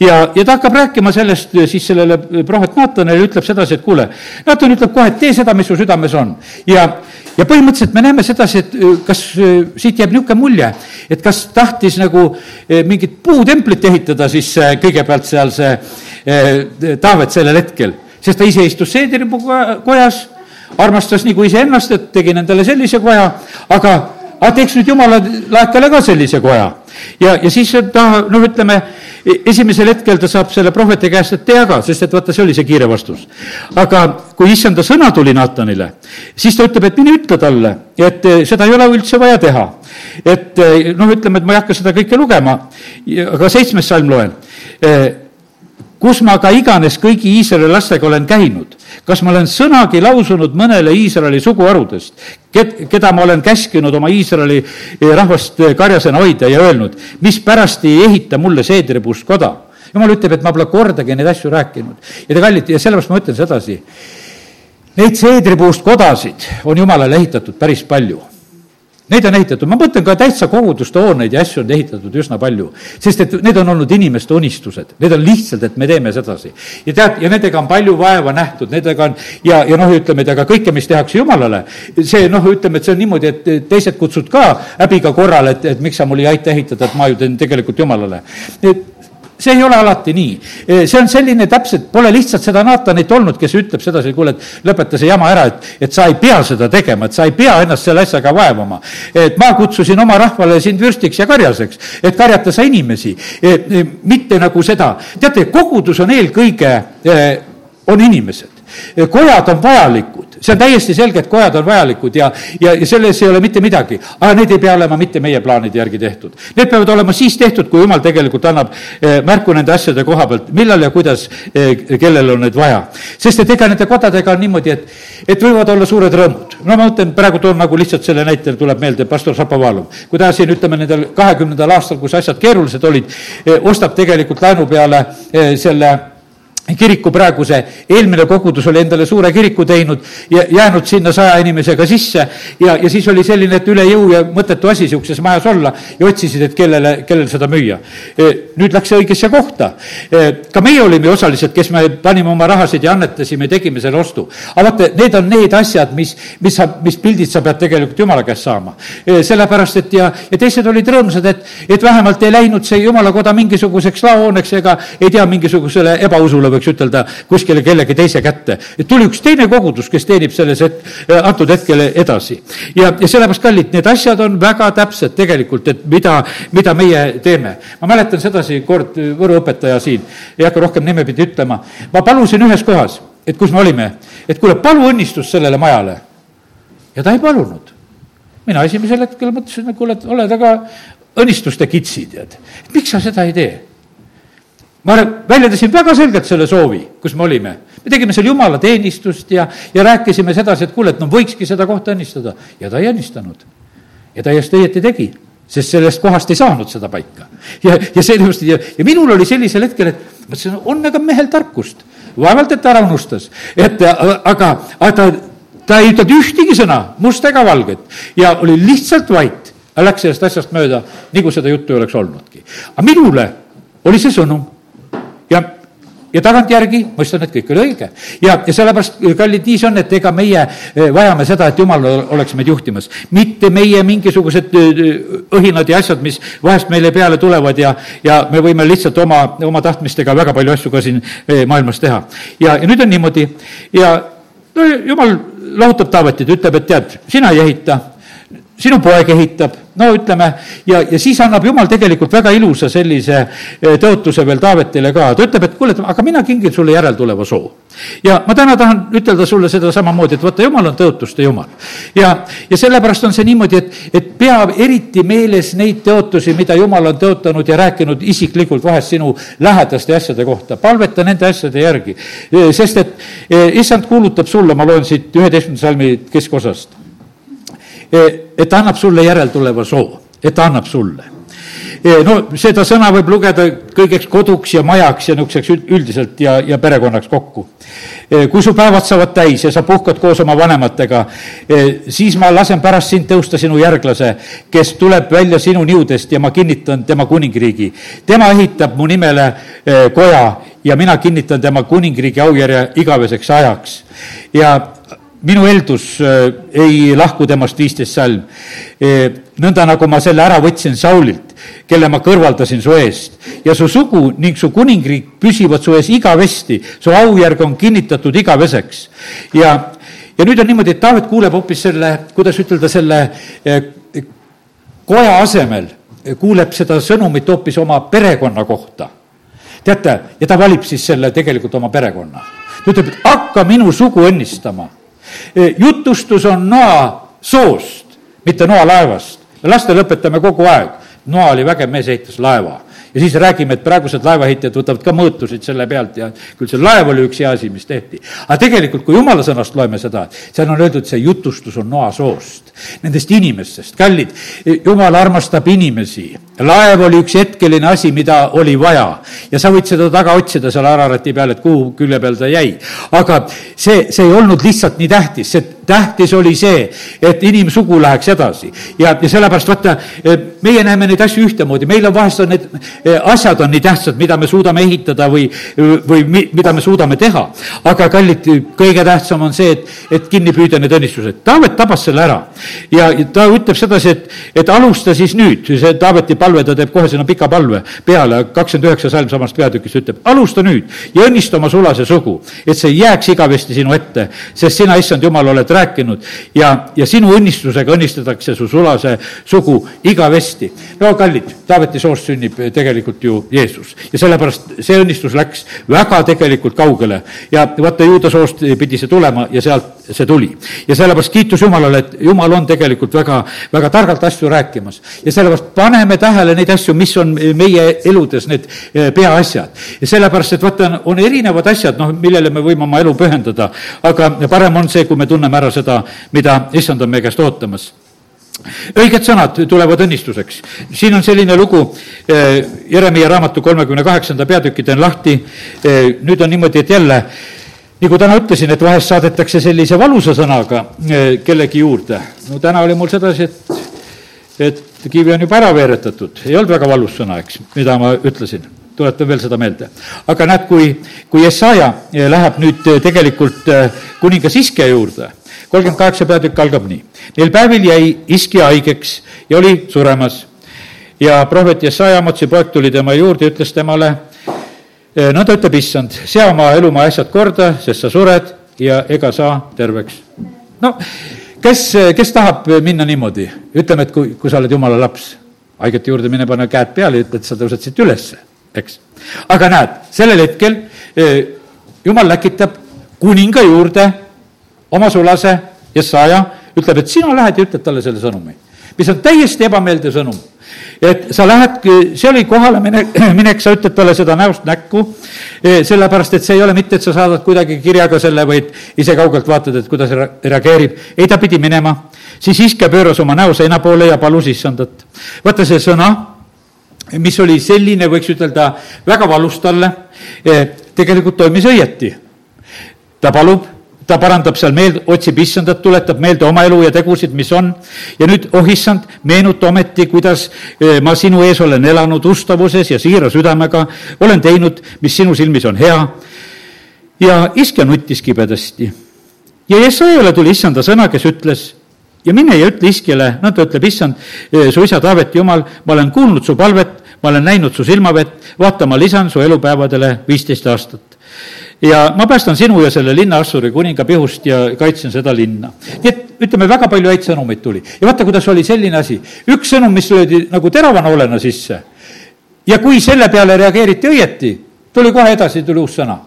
Ja, ja ta hakkab rääkima sellest siis sellele prohvet Naatanile, ütleb sedasi, et kuule, Naatan ütleb kohe, et tee seda, mis su südames on. ja, ja põhimõtteliselt me näeme sedasi, et kas siit jääb niisugune mulje, et kas tahtis nagu mingit puutemplit ehitada siis kõigepealt seal see Taavet sellel hetkel sest ta ise istus seedripuu kojas, armastas nagu iseennast, et tegin endale sellise koja, aga, aga teeks nüüd jumala laekale ka sellise koja. ja, ja siis ta, noh, ütleme, esimesel hetkel ta saab selle prohveti käest, et tee aga, sest et vaata, see oli see kiire vastus. aga kui issanda sõna tuli Natanile, siis ta ütleb, et mine ütle talle, et eh, seda ei ole üldse vaja teha. et noh, ütleme, et ma ei hakka seda kõike lugema, aga seitsmes salm loen eh, kus ma ka iganes kõigi Iisraeli lastega olen käinud, kas ma olen sõnagi lausunud mõnele Iisraeli suguharudest, keda ma olen käskinud oma Iisraeli rahvast karjasena hoida ja öelnud, mispärast ei ehita mulle seedripuust koda. jumal ütleb, et ma pole kordagi neid asju rääkinud. Ja te kallid, ja sellepärast ma ütlen sedasi, neid seedripuust kodasid on Jumalale ehitatud päris palju Neid on ehitatud, ma mõtlen ka täitsa koguduste hooneid ja asju on ehitatud üsna palju, sest et need on olnud inimeste unistused, need on lihtsalt, et me teeme sedasi. ja tead, ja nendega on palju vaeva nähtud, nendega on ja, ja noh, ütleme, et aga kõike, mis tehakse Jumalale, see noh, ütleme, et see on niimoodi, et teised kutsud ka häbiga korrale, et, et miks sa mul ei aita ehitada, et ma ju teen tegelikult Jumalale. et see ei ole alati nii. See on selline täpselt, pole lihtsalt seda Natanit olnud, kes ütleb sedasi, kuule, et lõpeta see jama ära, et, et sa ei pea seda tegema, et sa ei pea ennast selle asjaga vaevama. et ma kutsusin oma rahvale sind vürstiks ja karjaseks, et karjata sa inimesi, mitte nagu seda. teate, kogudus on eelkõige, on inimesed. Kojad on vajalikud see on täiesti selge, et kojad on vajalikud ja, ja, ja selles ei ole mitte midagi. aga need ei pea olema mitte meie plaanide järgi tehtud. Need peavad olema siis tehtud, kui jumal tegelikult annab eh, märku nende asjade koha pealt, millal ja kuidas eh,, kellel on need vaja. sest et ega nende kodadega on niimoodi, et, et võivad olla suured rõõmud. no ma mõtlen, praegu toon nagu lihtsalt selle näite, tuleb meelde pastor Šapovalov. kui ta siin, ütleme, nendel kahekümnendal aastal, kus asjad keerulised olid eh,, ostab tegelikult laenu peale eh, selle kiriku praeguse, eelmine kogudus oli endale suure kiriku teinud ja jäänud sinna saja inimesega sisse ja, ja siis oli selline, et üle jõu ja mõttetu asi niisuguses majas olla ja otsisid, et kellele, kellele seda müüa. E, nüüd läks see õigesse kohta. E, ka meie olime osalised, kes me panime oma rahasid ja annetasime tegime selle ostu. aga vaata, need on need asjad, mis, mis sa, mis pildid sa pead tegelikult jumala käest saama. E, sellepärast, et ja, ja teised olid rõõmsad, et, et vähemalt ei läinud see jumalakoda mingisuguseks laohooneks ega ei tea, mingisugusele ebausule võiks ütelda, kuskile kellegi teise kätte. et tuli üks teine kogudus, kes teenib selles het-, äh, antud hetkel edasi. ja, ja sellepärast, kallid, need asjad on väga täpsed tegelikult, et mida, mida meie teeme. ma mäletan sedasi kord Võru õpetaja siin, ei hakka rohkem nimepidi ütlema, ma palusin ühes kohas, et kus me olime, et kuule, palu õnnistust sellele majale. ja ta ei palunud mina esimesel hetkel mõtlesin, et kuule, et oled aga õnnistuste kitsi, tead. miks sa seda ei tee? Ma väljendasin väga selgelt selle soovi, kus me olime. me tegime seal jumalateenistust ja, ja rääkisime sedasi, et kuule, et no võikski seda kohta õnnistada. ja ta ei õnnistanud. ja täiesti õieti tegi, sest sellest kohast ei saanud seda paika. ja, ja sellepärast ja, ja minul oli sellisel hetkel, et mõtlesin, on aga mehel tarkust. vaevalt, et ta ära unustas, et aga, aga ta, ta ei ütelnud ühtegi sõna, musta ega valget ja oli lihtsalt vait. Läks sellest asjast mööda, nagu seda juttu ei oleks olnudki. aga minule oli see sõnum ja ja tagantjärgi mõistan, et kõik oli õige. ja, ja sellepärast, kallid, nii see on, et ega meie eh, vajame seda, et jumal oleks meid juhtimas. mitte meie mingisugused eh, õhinad ja asjad, mis vahest meile peale tulevad ja, ja me võime lihtsalt oma, oma tahtmistega väga palju asju ka siin eh, maailmas teha. ja, ja nüüd on niimoodi ja no jumal lahutab Taavetit, ütleb, et tead, sina ei ehita sinu poeg ehitab, no ütleme, ja, ja siis annab jumal tegelikult väga ilusa sellise eh, tõotuse veel Taavetile ka, ta ütleb, et kuule, aga mina kingin sulle järeltuleva soo. ja ma täna tahan ütelda sulle seda samamoodi, et vaata, jumal on tõotuste jumal. ja, ja sellepärast on see niimoodi, et, et pea eriti meeles neid tõotusi, mida jumal on tõotanud ja rääkinud isiklikult vahest sinu lähedaste asjade kohta, palveta nende asjade järgi. Eh, sest et eh, issand kuulutab sulle, ma loen siit üheteistkümnenda salmi keskosast et ta annab sulle järeltuleva soo, et ta annab sulle no seda sõna võib lugeda kõigeks koduks ja majaks ja niisuguseks üldiselt ja, ja perekonnaks kokku. kui su päevad saavad täis ja sa puhkad koos oma vanematega, siis ma lasen pärast sind tõusta sinu järglase, kes tuleb välja sinu niudest ja ma kinnitan tema kuningriigi. tema ehitab mu nimele koja ja mina kinnitan tema kuningriigi aujärje igaveseks ajaks. ja minu eeldus ei lahku temast viisteist salm. nõnda nagu ma selle ära võtsin Saulilt, kelle ma kõrvaldasin su eest ja su sugu ning su kuningriik püsivad su ees igavesti, su aujärg on kinnitatud igaveseks. ja, ja nüüd on niimoodi, et Taavet kuuleb hoopis selle, kuidas ütelda, selle koja asemel kuuleb seda sõnumit hoopis oma perekonna kohta. teate, ja ta valib siis selle tegelikult oma perekonna. ta ütleb, et hakka minu sugu õnnistama. E, jutustus on noa soost, mitte noa laevast. lastele õpetame kogu aeg, noa oli vägev mees, ehitas laeva ja siis räägime, et praegused laevaehitajad võtavad ka mõõtusid selle pealt ja küll see laev oli üks hea asi, mis tehti. aga tegelikult, kui jumala sõnast loeme seda, seal on öeldud, see jutustus on noasoost, nendest inimestest, kallid, jumal armastab inimesi. Laev oli üks hetkeline asi, mida oli vaja ja sa võid seda taga otsida seal Ararati peal, et kuhu külje peal ta jäi. aga see, see ei olnud lihtsalt nii tähtis, see tähtis oli see, et inimsugu läheks edasi ja, ja sellepärast vaata, meie näeme neid asju ühtemoodi, meil on vahest on need Eh, asjad on nii tähtsad, mida me suudame ehitada või, või mi, mida me suudame teha. aga kallid, kõige tähtsam on see, et, et kinni püüda need õnnistused. Taavet tabas selle ära ja ta ütleb sedasi, et, et alusta siis nüüd, see Taaveti palve, ta teeb kohe sinna pika palve peale, kakskümmend üheksa salm samast peatükist ütleb, alusta nüüd ja õnnista oma sulase sugu, et see jääks igavesti sinu ette, sest sina, issand jumal, oled rääkinud ja, ja sinu õnnistusega õnnistatakse su sulase sugu igavesti. no kallid, Taaveti soost sünnib tegelikult ju Jeesus. ja sellepärast see õnnistus läks väga tegelikult kaugele ja vaata, juuda soost pidi see tulema ja sealt see tuli. ja sellepärast kiitus Jumalale, et Jumal on tegelikult väga, väga targalt asju rääkimas. ja sellepärast paneme tähele neid asju, mis on meie eludes need eh, peaasjad. ja sellepärast, et vaata, on erinevad asjad, noh, millele me võime oma elu pühendada, aga parem on see, kui me tunneme ära seda, mida issand on meie käest ootamas õiged sõnad tulevad õnnistuseks. siin on selline lugu, eh, Jeremiah raamatu kolmekümne kaheksanda peatüki teen lahti, eh, nüüd on niimoodi, et jälle, nagu täna ütlesin, et vahest saadetakse sellise valusa sõnaga eh, kellegi juurde. no täna oli mul sedasi, et, et kivi on juba ära veeretatud, ei olnud väga valus sõna, eks, mida ma ütlesin tuletan veel seda meelde. aga näed, kui, kui Jesaja läheb nüüd tegelikult kuningas Iske juurde kolmkümmend kaheksa peatükk algab nii. Neil päevil jäi iski haigeks ja oli suremas. ja prohvet Jesaja Amotsi poeg tuli tema juurde ja ütles temale, nõnda ütleb issand, sea oma elumaa asjad korda, sest sa sured ja ega sa terveks. no kes, kes tahab minna niimoodi, ütleme, et kui, kui sa oled jumala laps, haigete juurde mine, pane käed peale ja ütle, et sa tõused siit ülesse, eks. aga näed, sellel hetkel jumal läkitab kuninga juurde oma sulase, Jesaja, ütleb, et sina lähed ja ütled talle selle sõnumi, mis on täiesti ebameeldiv sõnum. Et sa lähed, see oli kohale minek, minek, sa ütled talle seda näost näkku, e, sellepärast et see ei ole mitte, et sa saadad kuidagi kirjaga selle, vaid ise kaugelt vaatad, et kuidas reageerib. ei, ta pidi minema, siis iske pööras oma näo seina poole ja palus issandat. vaata see sõna, mis oli selline, võiks ütelda, väga valus talle, e, tegelikult toimis õieti. ta palub ta parandab seal meeld, otsib issandat, tuletab meelde oma elu ja tegusid, mis on. ja nüüd, oh issand, meenuta ometi, kuidas eh, ma sinu ees olen elanud ustavuses ja siira südamega, olen teinud, mis sinu silmis on hea. ja iske nuttis kibedasti. ja Jesajale tuli issanda sõna, kes ütles ja mine ja ütle iskjale, nõnda ütleb issand, eh, su isa Taaveti jumal, ma olen kuulnud su palvet, ma olen näinud su silmavett, vaata, ma lisan su elupäevadele viisteist aastat ja ma päästan sinu ja selle linna Assuri kuninga pihust ja kaitsen seda linna. nii et ütleme, väga palju häid sõnumeid tuli. ja vaata, kuidas oli selline asi, üks sõnum, mis löödi nagu terava noolena sisse ja kui selle peale reageeriti õieti, tuli kohe edasi, tuli uus sõna.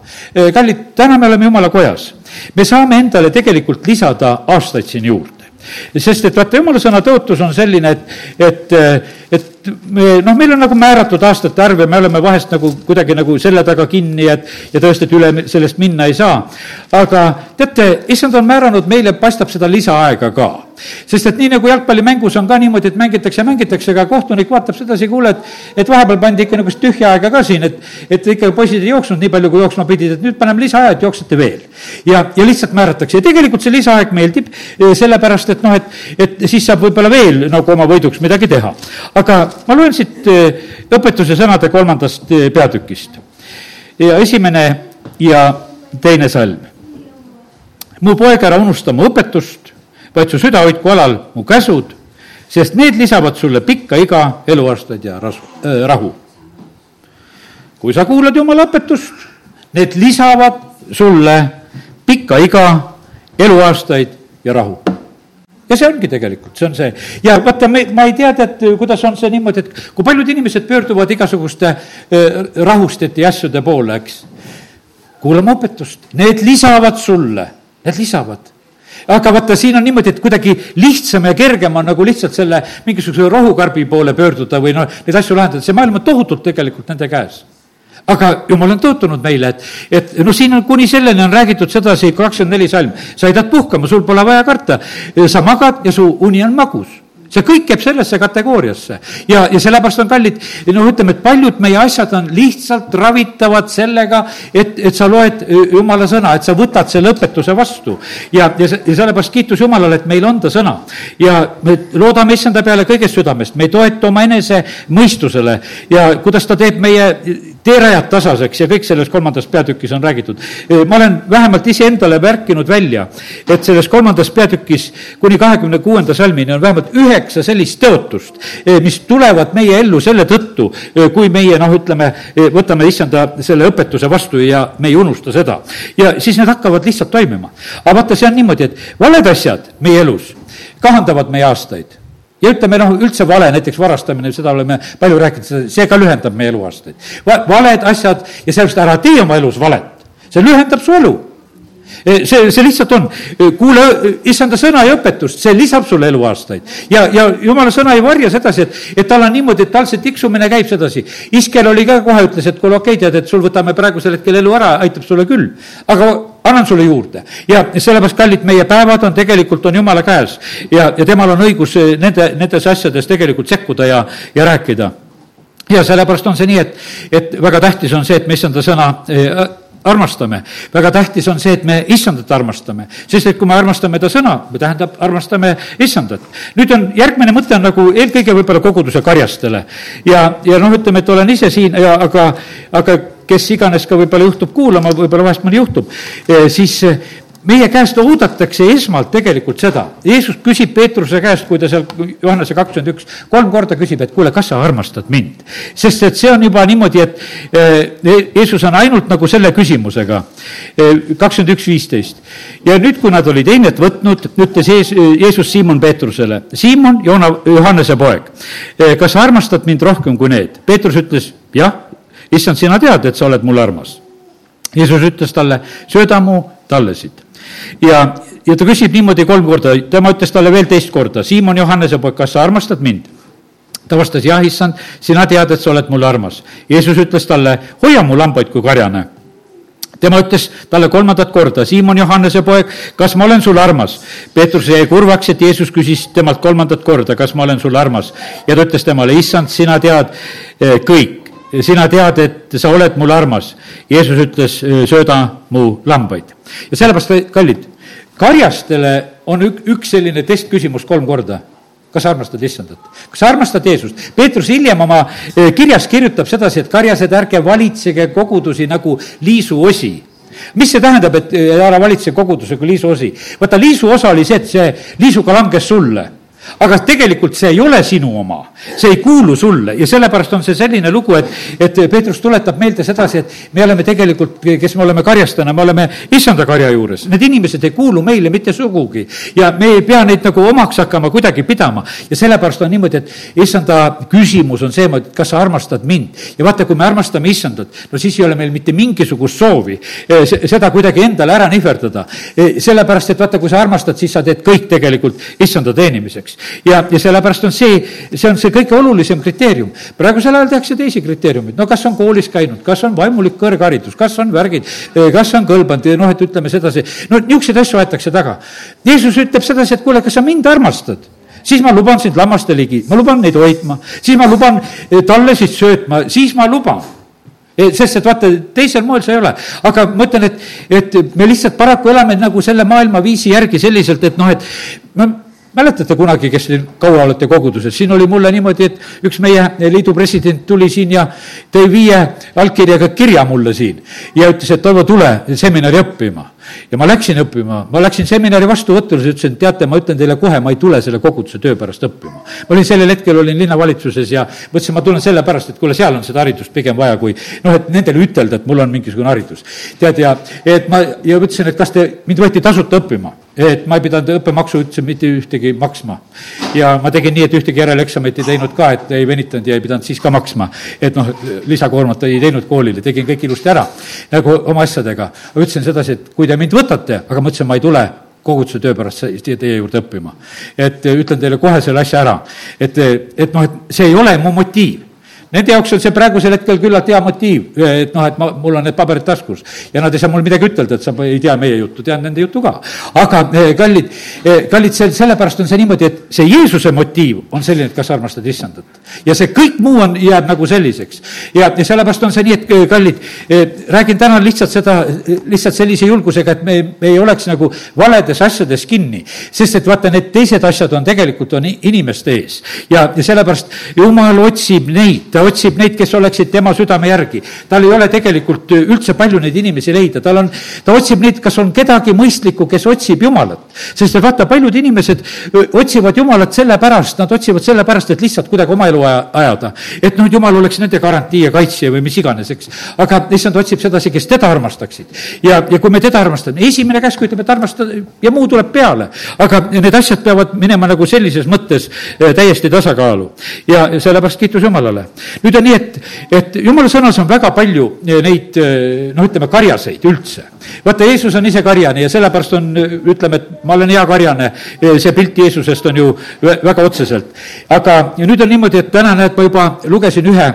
kallid, täna me oleme jumala kojas. me saame endale tegelikult lisada aastaid siin juurde sest et vaata, jumala sõna tõotus on selline, et, et, et me, noh, meil on nagu määratud aastate arv ja me oleme vahest nagu kuidagi nagu selle taga kinni, et ja tõesti, et üle sellest minna ei saa. aga teate, issand on määranud meile, paistab seda lisaaega ka. Sest et nii nagu jalgpallimängus on ka niimoodi, et mängitakse mängitakse, aga kohtunik vaatab sedasi, kuule, et, et vahepeal pandi ikka niisugust tühja aega ka siin, et, et ikka poisid ei jooksnud nii palju, kui jooksma pidid, et nüüd paneme lisaaja, et jooksete veel. ja, ja lihtsalt määratakse ja tegelikult see lisaaeg meeldib, eh, sellepärast et noh, et, et siis saab võib-olla veel nagu oma võiduks midagi teha. aga ma loen siit eh, õpetuse sõnade kolmandast eh, peatükist. ja esimene ja teine salm. mu poeg, ära unusta mu õpetust, vaid su süda hoidku alal mu käsud, sest need lisavad sulle pikka iga, eluaastaid ja rasu, äh, rahu. kui sa kuulad Jumala õpetust, need lisavad sulle pikka iga, eluaastaid ja rahu ja see ongi tegelikult, see on see. ja vaata, me, ma ei tea, tead, kuidas on see niimoodi, et kui paljud inimesed pöörduvad igasuguste äh, rahustite ja asjade poole, eks. kuulame õpetust, need lisavad sulle, need lisavad aga vaata, siin on niimoodi, et kuidagi lihtsam ja kergem on nagu lihtsalt selle mingisuguse rohukarbi poole pöörduda või noh, neid asju lahendada, see maailm on tohutult tegelikult nende käes aga jumal on tõotanud meile, et, et noh, siin on kuni selleni on räägitud sedasi kakskümmend neli salm. sa jätad puhkama, sul pole vaja karta. sa magad ja su uni on magus see kõik käib sellesse kategooriasse ja, ja sellepärast on kallid, noh, ütleme, et paljud meie asjad on lihtsalt ravitavad sellega, et, et sa loed jumala sõna, et sa võtad selle õpetuse vastu. ja, ja, ja sellepärast kiitus Jumalale, et meil on ta sõna. ja me loodame issanda peale kõigest südamest, me ei toeta oma enese mõistusele ja kuidas ta teeb meie teerajad tasaseks ja kõik selles kolmandas peatükis on räägitud. ma olen vähemalt iseendale märkinud välja, et selles kolmandas peatükis kuni kahekümne kuuenda salmini on vähemalt üheksa sellist tõotust, mis tulevad meie ellu selle tõttu, kui meie noh, ütleme, võtame issanda selle õpetuse vastu ja me ei unusta seda. ja siis need hakkavad lihtsalt toimima. aga vaata, see on niimoodi, et valed asjad meie elus kahandavad meie aastaid ja ütleme noh, üldse vale, näiteks varastamine, seda oleme palju rääkinud, see ka lühendab meie eluaastaid. valed asjad ja sellepärast ära tee oma elus valet, see lühendab su elu Eh, see, see lihtsalt on, eh, kuule issanda sõna ja õpetust, see lisab sulle eluaastaid. ja, ja jumala sõna ei varja sedasi, et, et tal on niimoodi, et tal see tiksumine käib sedasi. Iskel oli ka kohe, ütles, et kuule, okei okay,, tead, et sul võtame praegusel hetkel elu ära, aitab sulle küll. aga annan sulle juurde ja sellepärast, kallid, meie päevad on tegelikult, on jumala käes ja, ja temal on õigus eh, nende, nendes asjades tegelikult sekkuda ja, ja rääkida ja sellepärast on see nii, et, et väga tähtis on see, et me issanda sõna armastame. väga tähtis on see, et me issandat armastame, sest et kui me armastame ta sõna, tähendab, armastame issandat. nüüd on, järgmine mõte on nagu eelkõige võib-olla koguduse karjastele. ja, ja noh, ütleme, et olen ise siin ja aga, aga kes iganes ka võib-olla juhtub kuulama, võib-olla vahest mõni juhtub, eh, siis meie käest oodatakse esmalt tegelikult seda. Jeesus küsib Peetruse käest, kui ta seal Johannese kakskümmend üks, kolm korda küsib, et kuule, kas sa armastad mind? sest et see on juba niimoodi, et eh, Jeesus on ainult nagu selle küsimusega, eh, kakskümmend üks, viisteist. ja nüüd, kui nad olid einet võtnud, ütles Jeesus Siimon Peetrusele, Siimon, Joona, Johannese poeg, eh, kas sa armastad mind rohkem kui need? Peetrus ütles, jah, issand, sina tead, et sa oled mulle armas. Jeesus ütles talle, sööda mu tallesid ja, ja ta küsib niimoodi kolm korda, tema ütles talle veel teist korda, Siimon Johannese poeg, kas sa armastad mind? ta vastas, jah, issand, sina tead, et sa oled mulle armas. Jeesus ütles talle, hoia mu lambaid kui karjane tema ütles talle kolmandat korda, Siimon Johannese poeg, kas ma olen sulle armas? Peetrus jäi kurvaks, et Jeesus küsis temalt kolmandat korda, kas ma olen sulle armas? ja ta ütles temale, issand, sina tead eh, kõik, sina tead, et sa oled mulle armas. Jeesus ütles, sööda mu lambaid. ja sellepärast, kallid, karjastele on ük, üks selline testküsimus kolm korda kas sa armastad issandat? kas sa armastad Jeesust? Peetrus hiljem oma e, kirjas kirjutab sedasi, et karjased, ärge valitsege kogudusi nagu liisuosi mis see tähendab, et ära valitse kogudusega liisuosi? vaata, liisu osa oli see, et see liisuga langes sulle aga tegelikult see ei ole sinu oma, see ei kuulu sulle ja sellepärast on see selline lugu, et, et Peetrus tuletab meelde sedasi, et me oleme tegelikult, kes me oleme karjastena, me oleme issanda karja juures, need inimesed ei kuulu meile mitte sugugi. ja me ei pea neid nagu omaks hakkama kuidagi pidama ja sellepärast on niimoodi, et issanda küsimus on see, et kas sa armastad mind. ja vaata, kui me armastame issandat, no siis ei ole meil mitte mingisugust soovi eh, seda kuidagi endale ära nihverdada. Eh, sellepärast, et vaata, kui sa armastad, siis sa teed kõik tegelikult issanda teenimiseks õigeks. ja, ja sellepärast on see, see on see kõige olulisem kriteerium. praegusel ajal tehakse teisi kriteeriumeid, no kas on koolis käinud, kas on vaimulik kõrgharidus, kas on värgid, kas on kõlbanud, noh, et ütleme sedasi, no niisuguseid asju aetakse taga. Jeesus ütleb sedasi, et kuule, kas sa mind armastad siis ma luban sind lammaste ligi, ma luban neid hoidma, siis ma luban eh, tallesid söötma, siis ma luban eh, sest et vaata, teisel moel see ei ole. aga ma ütlen, et, et me lihtsalt paraku elame nagu selle maailmaviisi järgi selliselt, et noh, et me mäletate kunagi, kes siin kaua olete koguduses, siin oli mulle niimoodi, et üks meie liidu president tuli siin ja tõi viie allkirjaga kirja mulle siin ja ütles, et Toivo, tule seminari õppima ja ma läksin õppima, ma läksin seminari vastuvõtule, ütlesin, teate, ma ütlen teile kohe, ma ei tule selle koguduse töö pärast õppima. ma olin sellel hetkel, olin linnavalitsuses ja mõtlesin, ma tulen sellepärast, et kuule, seal on seda haridust pigem vaja, kui noh, et nendele ütelda, et mul on mingisugune haridus. tead, ja et ma, ja ütlesin, et kas te, mind võeti tasuta õppima et ma ei pidanud õppemaksu üldse mitte ühtegi maksma. ja ma tegin nii, et ühtegi järeleksamit ei teinud ka, et ei venitanud ja ei pidanud siis ka maksma. et noh, lisakoormat ei teinud koolile, tegin kõik ilusti ära nagu oma asjadega. ütlesin sedasi, et kui te mind võtate, aga ma ütlesin, ma ei tule koguduse töö pärast teie juurde õppima. et ütlen teile kohe selle asja ära, et, et noh, et see ei ole mu motiiv Nende jaoks on see praegusel hetkel küllalt hea motiiv, et noh, et ma, mul on need paberid taskus ja nad ei saa mulle midagi ütelda, et sa ei tea meie juttu, tean nende juttu ka. aga eh, kallid, eh, kallid, see, sellepärast on see niimoodi, et see Jeesuse motiiv on selline, et kas armastad issandat. ja see kõik muu on, jääb nagu selliseks. ja, ja sellepärast on see nii, et eh, kallid, räägin täna lihtsalt seda, lihtsalt sellise julgusega, et me, me ei oleks nagu valedes asjades kinni. sest et vaata, need teised asjad on tegelikult, on inimeste ees. ja, ja sellepärast Jumal otsib neid, ta otsib neid, kes oleksid tema südame järgi. tal ei ole tegelikult üldse palju neid inimesi leida, tal on, ta otsib neid, kas on kedagi mõistlikku, kes otsib Jumalat. sest et vaata, paljud inimesed otsivad Jumalat sellepärast, nad otsivad sellepärast, et lihtsalt kuidagi oma elu ajada. et noh, Jumal oleks nende garantii ja kaitsja või mis iganes, eks. aga issand otsib sedasi, kes teda armastaksid. ja, ja kui me teda armastame, esimene käsk ütleb, et armasta ja muu tuleb peale. aga need asjad peavad minema nagu sellises mõttes täiesti tasakaalu. ja sellepärast kiitus Jumalale nüüd on nii, et, et jumala sõnas on väga palju eh, neid eh, noh, ütleme karjaseid üldse. vaata, Jeesus on ise karjane ja sellepärast on, ütleme, et ma olen hea karjane, eh, see pilt Jeesusest on ju väga otseselt. aga nüüd on niimoodi, et täna näed, ma juba lugesin ühe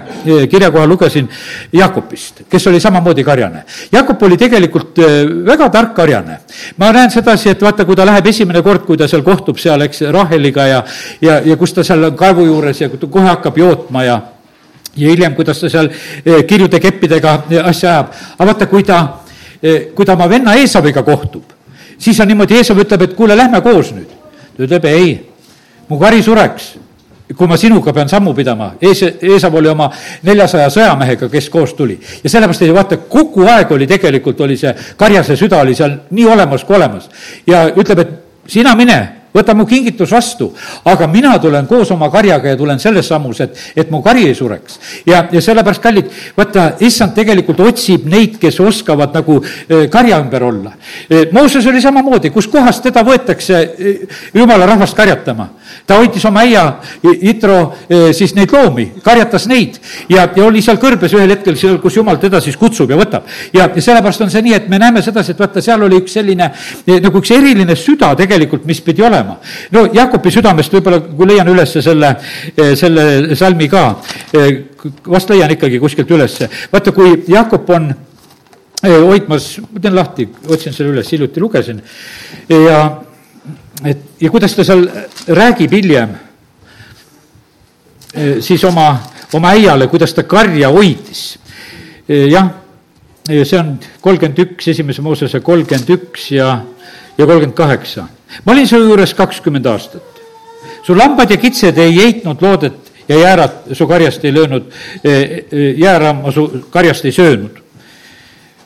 kirjakoha, lugesin Jakobist, kes oli samamoodi karjane. Jakob oli tegelikult väga tark karjane. ma näen sedasi, et vaata, kui ta läheb esimene kord, kui ta seal kohtub seal, eks, Raheliga ja, ja, ja kus ta seal on kaevu juures ja kohe hakkab jootma ja ja hiljem, kuidas ta seal eh, kirjude keppidega eh, asja ajab. aga vaata, kui ta, eh, kui ta oma venna Eesaviga kohtub, siis on niimoodi, Eesav ütleb, et kuule, lähme koos nüüd. ta ütleb ei, mu kari sureks, kui ma sinuga pean sammu pidama. Ees, Eesav oli oma neljasaja sõjamehega, kes koos tuli. ja sellepärast, et vaata, kogu aeg oli tegelikult, oli see karjase süda oli seal nii olemas kui olemas. ja ütleb, et sina mine võta mu kingitus vastu, aga mina tulen koos oma karjaga ja tulen selles sammus, et, et mu kari ei sureks. ja, ja sellepärast, kallid, vaata, issand tegelikult otsib neid, kes oskavad nagu e, karja ümber olla e,. Mooses oli samamoodi, kuskohast teda võetakse e, jumala rahvast karjatama ta hoidis oma äia, Itro, siis neid loomi, karjatas neid ja, ja oli seal kõrbes ühel hetkel seal, kus jumal teda siis kutsub ja võtab. ja, ja sellepärast on see nii, et me näeme sedasi, et vaata, seal oli üks selline nagu üks eriline süda tegelikult, mis pidi olema. No Jakobi südamest võib-olla, kui leian üles selle, e, selle salmi ka, vast leian ikkagi kuskilt ülesse. vaata, kui Jakob on hoidmas, ma teen lahti, otsin selle üles, hiljuti lugesin ja et ja kuidas ta seal räägib hiljem eh, siis oma, oma äiale, kuidas ta karja hoidis. Eh, jah, see on kolmkümmend üks, esimese Moosese kolmkümmend üks ja, ja kolmkümmend kaheksa. Ma olin su juures kakskümmend aastat. su lambad ja kitsed ei heitnud loodet ja jäärad su karjast ei löönud, eh, jääramma su karjast ei söönud.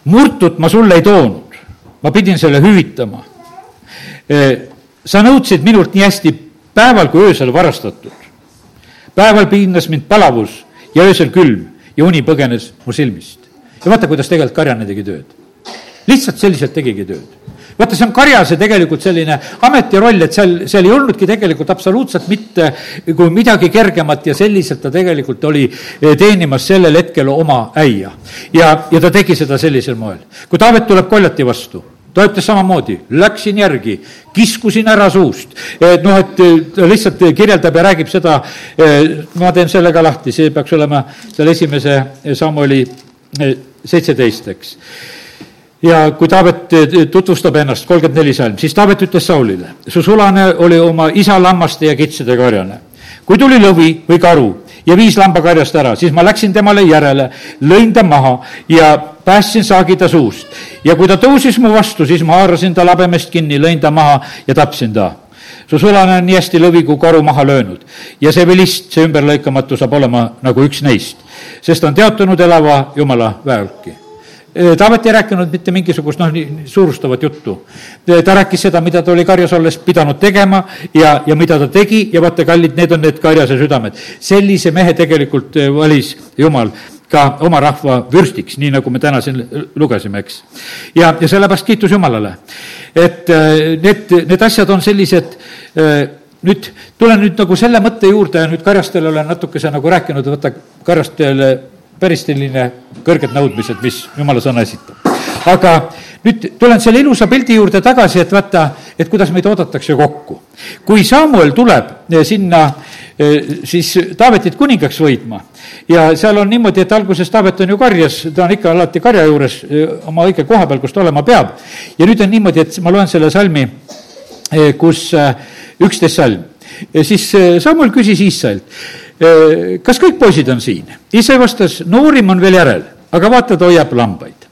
murtut ma sulle ei toonud, ma pidin selle hüvitama sa nõudsid minult nii hästi päeval kui öösel varastatud. päeval piinas mind palavus ja öösel külm ja uni põgenes mu silmist. ja vaata, kuidas tegelikult karjane tegi tööd. lihtsalt selliselt tegigi tööd. Vaata, see on karjase tegelikult selline ametiroll, et seal, seal ei olnudki tegelikult absoluutselt mitte kui midagi kergemat ja selliselt ta tegelikult oli eh, teenimas sellel hetkel oma äia. ja, ja ta tegi seda sellisel moel. kui Taavet tuleb koljati vastu ta ütles samamoodi, läksin järgi, kiskusin ära suust. et noh, et ta lihtsalt kirjeldab ja räägib seda, ma teen selle ka lahti, see peaks olema seal esimese Samuli eh, seitseteist, eks. Ja kui Taavet tutvustab ennast, kolmkümmend neli salm, siis Taavet ütles Saulile, su sulane oli oma isa lammaste ja kitsede karjane. kui tuli lõvi või karu ja viis lambakarjast ära, siis ma läksin temale järele, lõin ta maha ja päästsin saagi ta suust. ja kui ta tõusis mu vastu, siis ma haarasin ta labemest kinni, lõin ta maha ja tapsin ta su sulane on nii hästi lõvi kui karu maha löönud ja see vilist, see ümberlõikamatu saab olema nagu üks neist, sest on teatunud elava Jumala väeulki. Taavet ei rääkinud mitte mingisugust noh, nii suurustavat juttu. ta rääkis seda, mida ta oli karjas olles pidanud tegema ja, ja mida ta tegi ja vaata, kallid, need on need karjase südamed. sellise mehe tegelikult valis Jumal ka oma rahva vürstiks, nii nagu me täna siin lugesime, eks. ja, ja sellepärast kiitus Jumalale. et need, need asjad on sellised nüüd tulen nüüd nagu selle mõtte juurde ja nüüd Karjastele olen natukese nagu rääkinud, vaata Karjastele päris selline kõrged nõudmised, mis jumala sõna esitab. aga nüüd tulen selle ilusa pildi juurde tagasi, et vaata, et kuidas meid oodatakse kokku. kui Samuel tuleb eh, sinna eh, siis Taavetit kuningaks võitma ja seal on niimoodi, et alguses Taavet on ju karjas, ta on ikka alati karja juures eh, oma õige koha peal, kus ta olema peab. ja nüüd on niimoodi, et ma loen selle salmi, kus üksteist salm. siis Samuel küsis Iisraelt kas kõik poisid on siin? ise vastas, noorim on veel järel, aga vaata, ta hoiab lambaid.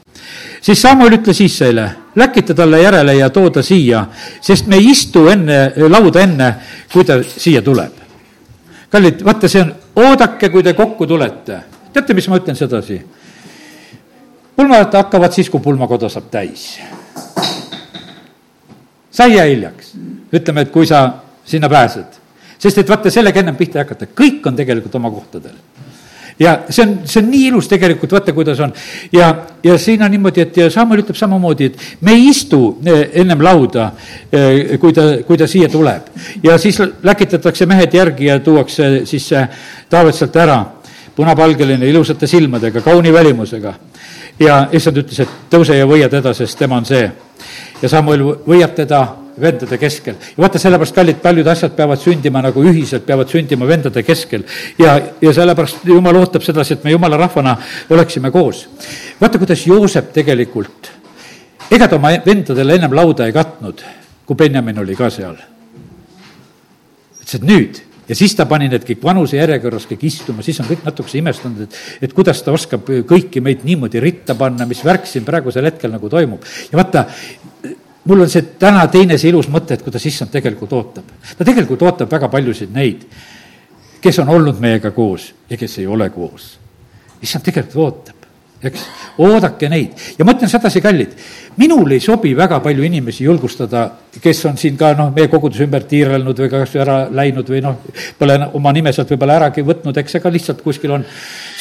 siis Samuel ütles Iisraelile, läkita talle järele ja too ta siia, sest me ei istu enne, lauda enne, kui ta siia tuleb. kallid, vaata, see on, oodake, kui te kokku tulete. teate, mis ma ütlen sedasi? pulmad hakkavad siis, kui pulmakoda saab täis. sa ei jää hiljaks. ütleme, et kui sa sinna pääsed sest et vaata, sellega ennem pihta ei hakata, kõik on tegelikult oma kohtadel ja see on, see on nii ilus tegelikult, vaata, kuidas on. ja, ja siin on niimoodi, et ja Samuel ütleb samamoodi, et me ei istu eh, ennem lauda, eh, kui ta, kui ta siia tuleb. ja siis läkitatakse mehed järgi ja tuuakse siis see Taavet sealt ära, punapalgeline, ilusate silmadega, kauni välimusega. ja issand ütles, et tõuse ja võia teda, sest tema on see. ja Samuel võiab teda vendade keskel. ja vaata, sellepärast, kallid, paljud asjad peavad sündima nagu ühiselt, peavad sündima vendade keskel. ja, ja sellepärast Jumal ootab sedasi, et me jumala rahvana oleksime koos. vaata, kuidas Joosep tegelikult, ega ta oma vendadele ennem lauda ei katnud, kui Benjamin oli ka seal. ütles, et nüüd ja siis ta pani need kõik vanuse järjekorras kõik istuma, siis on kõik natukese imestanud, et, et kuidas ta oskab kõiki meid niimoodi ritta panna, mis värk siin praegusel hetkel nagu toimub. ja vaata, mul on see täna teine see ilus mõte, et kuidas issand tegelikult ootab. ta tegelikult ootab väga paljusid neid, kes on olnud meiega koos ja kes ei ole koos. issand tegelikult ootab, eks, oodake neid ja ma ütlen sedasi, kallid, minul ei sobi väga palju inimesi julgustada, kes on siin ka noh, meie koguduse ümber tiirelnud või kas ära läinud või noh, pole oma nime sealt võib-olla äragi võtnud, eks ka lihtsalt kuskil on.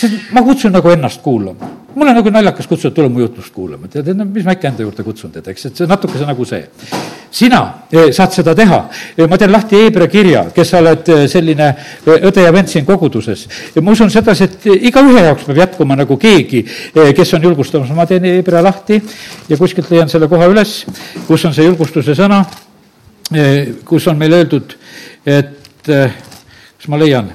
Sest ma kutsun nagu ennast kuulama. Mul on nagu naljakas kutsuda, tule mu jutlust kuulama, tead, no mis ma ikka enda juurde kutsun tead, eks, et see natukese nagu see. sina eh, saad seda teha, eh, ma teen lahti Hebra kirja, kes sa oled eh, selline õde ja vend siin koguduses. ma usun sedasi, et igaühe jaoks peab jätkuma nagu keegi, kes on julgustamas, ma teen Hebra lahti ja kuskilt leian selle koha üles, kus on see julgustuse sõna, kus on meil öeldud, et kas ma leian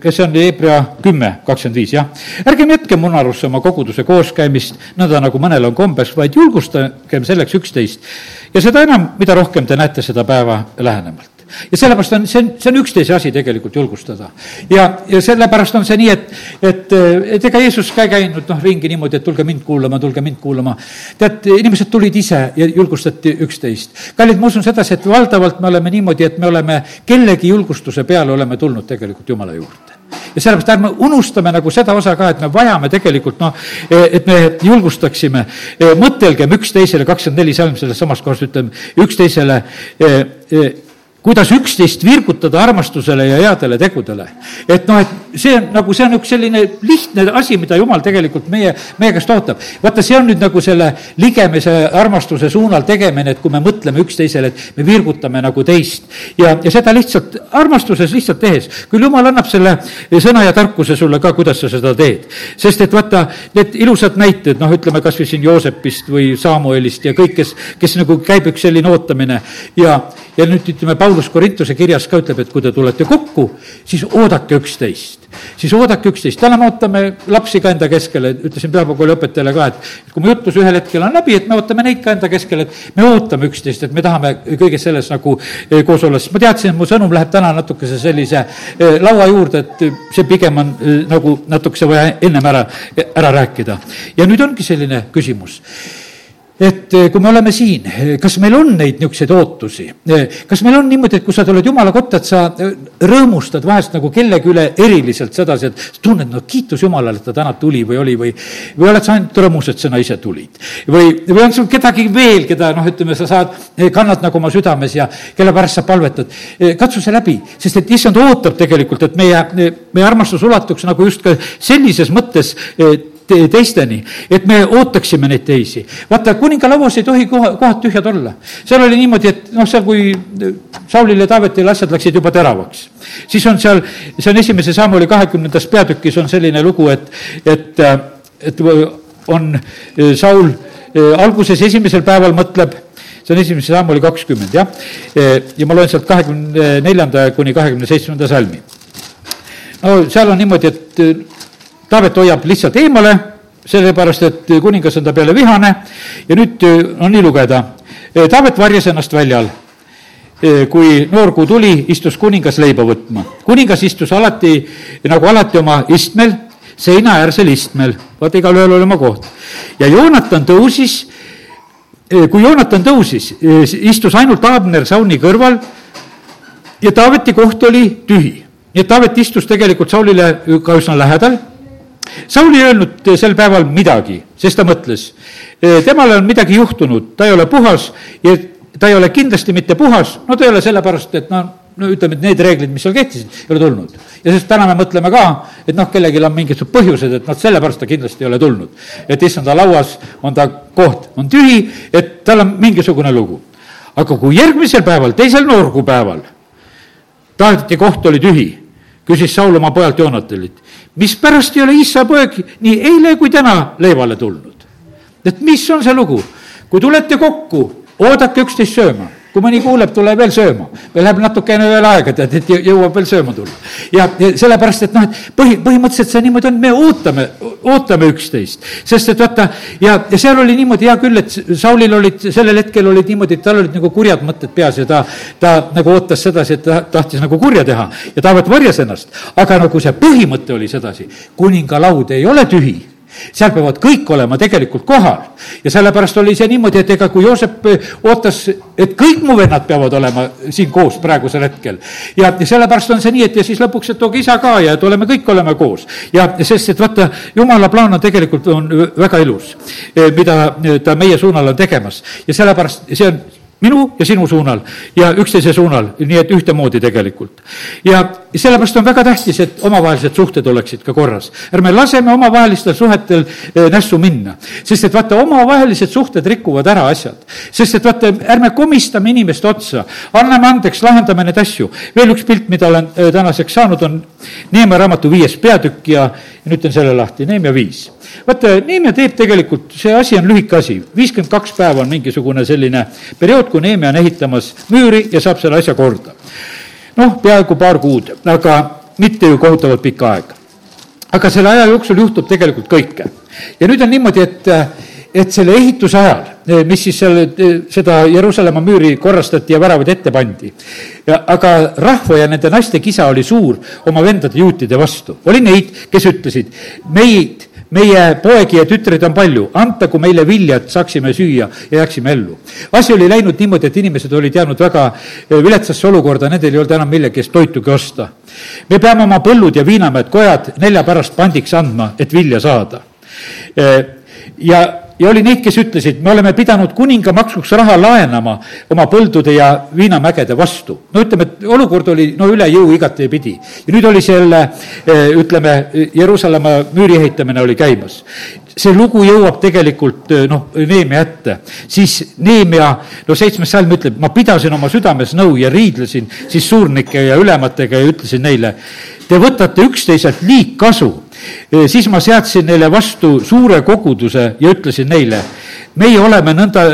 kes see on Hebra kümme, kakskümmend viis, jah. ärgem jätkem unarusse oma koguduse kooskäimist, nõnda nagu mõnel on kombeks, vaid julgustagem selleks üksteist. ja seda enam, mida rohkem te näete seda päeva lähenemalt ja sellepärast on, see on, see on üksteise asi tegelikult julgustada. ja, ja sellepärast on see nii, et, et, et ega Jeesus ka ei käinud noh, ringi niimoodi, et tulge mind kuulama, tulge mind kuulama. tead, inimesed tulid ise ja julgustati üksteist. kallid, ma usun sedasi, et valdavalt me oleme niimoodi, et me oleme kellegi julgustuse peale oleme tulnud tegelikult Jumala juurde ja sellepärast ärme unustame nagu seda osa ka, et me vajame tegelikult noh, et me julgustaksime, mõtelgem üksteisele, kakskümmend neli salm selles samas kohas ütleme, üksteisele kuidas üksteist virgutada armastusele ja headele tegudele. et noh, et see on nagu, see on üks selline lihtne asi, mida jumal tegelikult meie, meie käest ootab. vaata, see on nüüd nagu selle ligemise armastuse suunal tegemine, et kui me mõtleme üksteisele, et me virgutame nagu teist. ja, ja seda lihtsalt armastuses lihtsalt tehes, küll jumal annab selle sõna ja tarkuse sulle ka, kuidas sa seda teed. sest et vaata, need ilusad näited, noh, ütleme kas või siin Joosepist või Samuelist ja kõik, kes, kes nagu käib üks selline ootamine ja, ja nüüd ütleme, Paulus Paulus Korintuse kirjas ka ütleb, et kui te tulete kokku, siis oodake üksteist. siis oodake üksteist, täna me ootame lapsi ka enda keskele, ütlesin pühapäevakooli õpetajale ka, et, kui mu jutlus ühel hetkel on läbi, et me ootame neid ka enda keskele, et me ootame üksteist, et me tahame kõiges selles nagu eh, koos olla, sest ma teadsin, et mu sõnum läheb täna natukese sellise eh, laua juurde, et see pigem on eh, nagu natukese vaja ennem ära, ära rääkida. ja nüüd ongi selline küsimus et eh, kui me oleme siin, eh, kas meil on neid niisuguseid ootusi? Eh, kas meil on niimoodi, et kui sa tuled Jumala kotta, et sa rõõmustad vahest nagu kellegi üle eriliselt sedasi, et tunned, no kiitus Jumalale, et ta täna tuli või oli või või oled sa ainult rõõmus, et sina ise tulid? või, või on sul kedagi veel, keda noh, ütleme, sa saad, kannad nagu oma südames ja kelle pärast sa palvetad, katsu see läbi, sest et issand ootab tegelikult, et meie, meie armastus ulatuks nagu just ka sellises mõttes teisteni, et me ootaksime neid teisi. vaata, kuningalauas ei tohi koha, kohad tühjad olla. seal oli niimoodi, et noh, seal kui Saulil ja Taavetil asjad läksid juba teravaks, siis on seal, see on esimese Samuli kahekümnendas peatükis on selline lugu, et, et, et on Saul alguses esimesel päeval mõtleb see on esimese sammuli kakskümmend, jah. ja ma loen sealt kahekümne neljanda kuni kahekümne seitsmenda salmi. no seal on niimoodi, et Taavet hoiab lihtsalt eemale, sellepärast et kuningas on ta peale vihane ja nüüd on nii lugeda. Taavet varjas ennast väljal. kui noorkuu tuli, istus kuningas leiba võtma. kuningas istus alati, nagu alati oma istmel, seinaäärsel istmel, vaata, igalühel oli oma koht. ja Joonatan tõusis, kui Joonatan tõusis, istus ainult Abner Sauni kõrval ja Taaveti koht oli tühi. nii et Taavet istus tegelikult Saulile ka üsna lähedal Saul ei öelnud sel päeval midagi, sest ta mõtles, temale on midagi juhtunud, ta ei ole puhas ja ta ei ole kindlasti mitte puhas, no ta ei ole sellepärast, et noh, no ütleme, et need reeglid, mis seal kehtisid, ei ole tulnud. ja sest täna me mõtleme ka, et noh, kellelgi on mingisugused põhjused, et noh, sellepärast ta kindlasti ei ole tulnud. et issanda lauas on ta koht, on tühi, et tal on mingisugune lugu. aga kui järgmisel päeval, teisel noorkuupäeval, Taaveti koht oli tühi, küsis Saul oma pojalt Joonatanilt, mispärast ei ole issa poeg nii eile kui täna leivale tulnud? et mis on see lugu? kui tulete kokku, oodake üksteist sööma kui mõni kuuleb, tule veel sööma. või läheb natukene veel aega, tead, et jõuab veel sööma tulla. ja, ja sellepärast, et noh, et põhi, põhimõtteliselt see niimoodi on, me ootame, ootame üksteist. sest et vaata, ja, ja seal oli niimoodi hea küll, et Saulil olid, sellel hetkel olid niimoodi, et tal olid nagu kurjad mõtted peas ja ta, ta nagu ootas sedasi, et ta tahtis nagu kurja teha ja Taavet varjas ennast. aga nagu see põhimõte oli sedasi, kuningalaud ei ole tühi seal peavad kõik olema tegelikult kohal. ja sellepärast oli see niimoodi, et ega kui Joosep eh, ootas, et kõik mu vennad peavad olema siin koos praegusel hetkel. ja, sellepärast on see nii, et ja siis lõpuks, et tooge isa ka ja et oleme, kõik oleme koos. ja sest, et vaata, jumala plaan on tegelikult, on väga ilus, eh, mida ta meie suunal on tegemas. ja sellepärast see on minu ja sinu suunal ja üksteise suunal, nii et ühtemoodi tegelikult. ja sellepärast on väga tähtis, et omavahelised suhted oleksid ka korras. ärme laseme omavahelistel suhetel eh, nässu minna, sest et vaata, omavahelised suhted rikuvad ära asjad. sest et vaata, ärme komistame inimest otsa, anname andeks, lahendame neid asju. veel üks pilt, mida olen eh, tänaseks saanud, on Neeme raamatu viies peatükk ja, ja nüüd teen selle lahti, Neeme viis vaata, Neemia teeb tegelikult, see asi on lühike asi, viiskümmend kaks päeva on mingisugune selline periood, kui Neemia on ehitamas müüri ja saab selle asja korda. Noh, peaaegu paar kuud, aga mitte ju kohutavalt pikk aeg. aga selle aja jooksul juhtub tegelikult kõike. ja nüüd on niimoodi, et et selle ehituse ajal, mis siis seal, seda Jeruusalemma müüri korrastati ja väravad ette pandi, aga rahva ja nende naiste kisa oli suur oma vendade juutide vastu. oli neid, kes ütlesid, meid meie poegi ja tütreid on palju, antagu meile vilja, et saaksime süüa ja jääksime ellu. asi oli läinud niimoodi, et inimesed olid jäänud väga eh, viletsasse olukorda, nendel ei olnud enam millegi eest toitugi osta. me peame oma põllud ja viinamäed, kojad nelja pärast pandiks andma, et vilja saada. Eh, ja ja oli neid, kes ütlesid, me oleme pidanud kuninga maksuks raha laenama oma põldude ja viinamägede vastu. no ütleme, et olukord oli no üle jõu igatepidi. ja nüüd oli selle, eh, ütleme, Jeruusalemma müüri ehitamine oli käimas. see lugu jõuab tegelikult eh, noh, Neemia ette, siis Neemia, no seitsmes salm ütleb, ma pidasin oma südames nõu ja riidlesin siis suurnike ja ülematega ja ütlesin neile, te võtate üksteiselt liigkasu siis ma seadsin neile vastu suure koguduse ja ütlesin neile, meie oleme nõnda,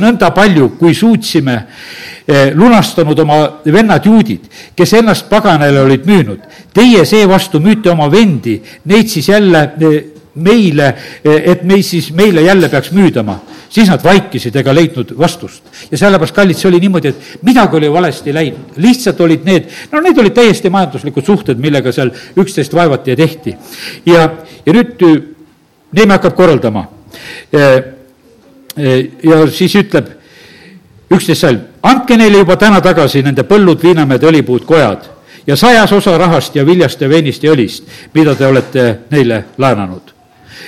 nõnda palju, kui suutsime, lunastanud oma vennad juudid, kes ennast paganale olid müünud. Teie seevastu müüte oma vendi, neid siis jälle meile, et meid siis meile jälle peaks müüdama siis nad vaikisid ega leidnud vastust. ja sellepärast, kallid, see oli niimoodi, et midagi oli valesti läinud, lihtsalt olid need, no need olid täiesti majanduslikud suhted, millega seal üksteist vaevati ja tehti. ja, ja nüüd Neeme hakkab korraldama. ja siis ütleb üksteist salm, andke neile juba täna tagasi nende põllud, viinamäed, õlipuud, kojad ja sajas osa rahast ja viljast ja veinist ja õlist, mida te olete neile laenanud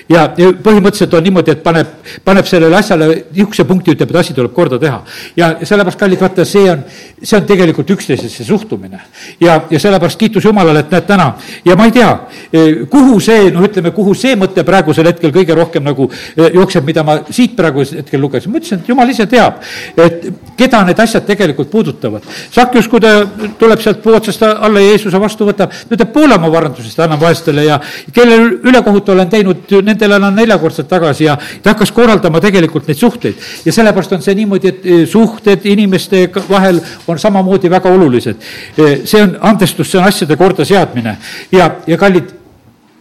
ja, põhimõtteliselt on niimoodi, et paneb, paneb sellele asjale niisuguse punkti, ütleb, et asi tuleb korda teha. ja sellepärast, kallid, vaata, see on, see on tegelikult üksteisesse suhtumine. ja, ja sellepärast kiitus Jumalale, et näed täna ja ma ei tea, eh, kuhu see, noh, ütleme, kuhu see mõte praegusel hetkel kõige rohkem nagu eh, jookseb, mida ma siit praegusel hetkel lugesin, ma ütlesin, et Jumal ise teab, et keda need asjad tegelikult puudutavad. Sakjus, kui ta tuleb sealt puu otsast alla ja Jeesuse vastu võtab, ta ütleb, poole oma varandusest annan vaestele ja kellel ülekohut olen teinud, nendele annan neljakordselt tagasi ja ta hakkas korraldama tegelikult neid suhteid. ja sellepärast on see niimoodi, et e, suhted inimeste vahel on samamoodi väga olulised. E, see on andestus, see on asjade kordaseadmine ja, ja kallid,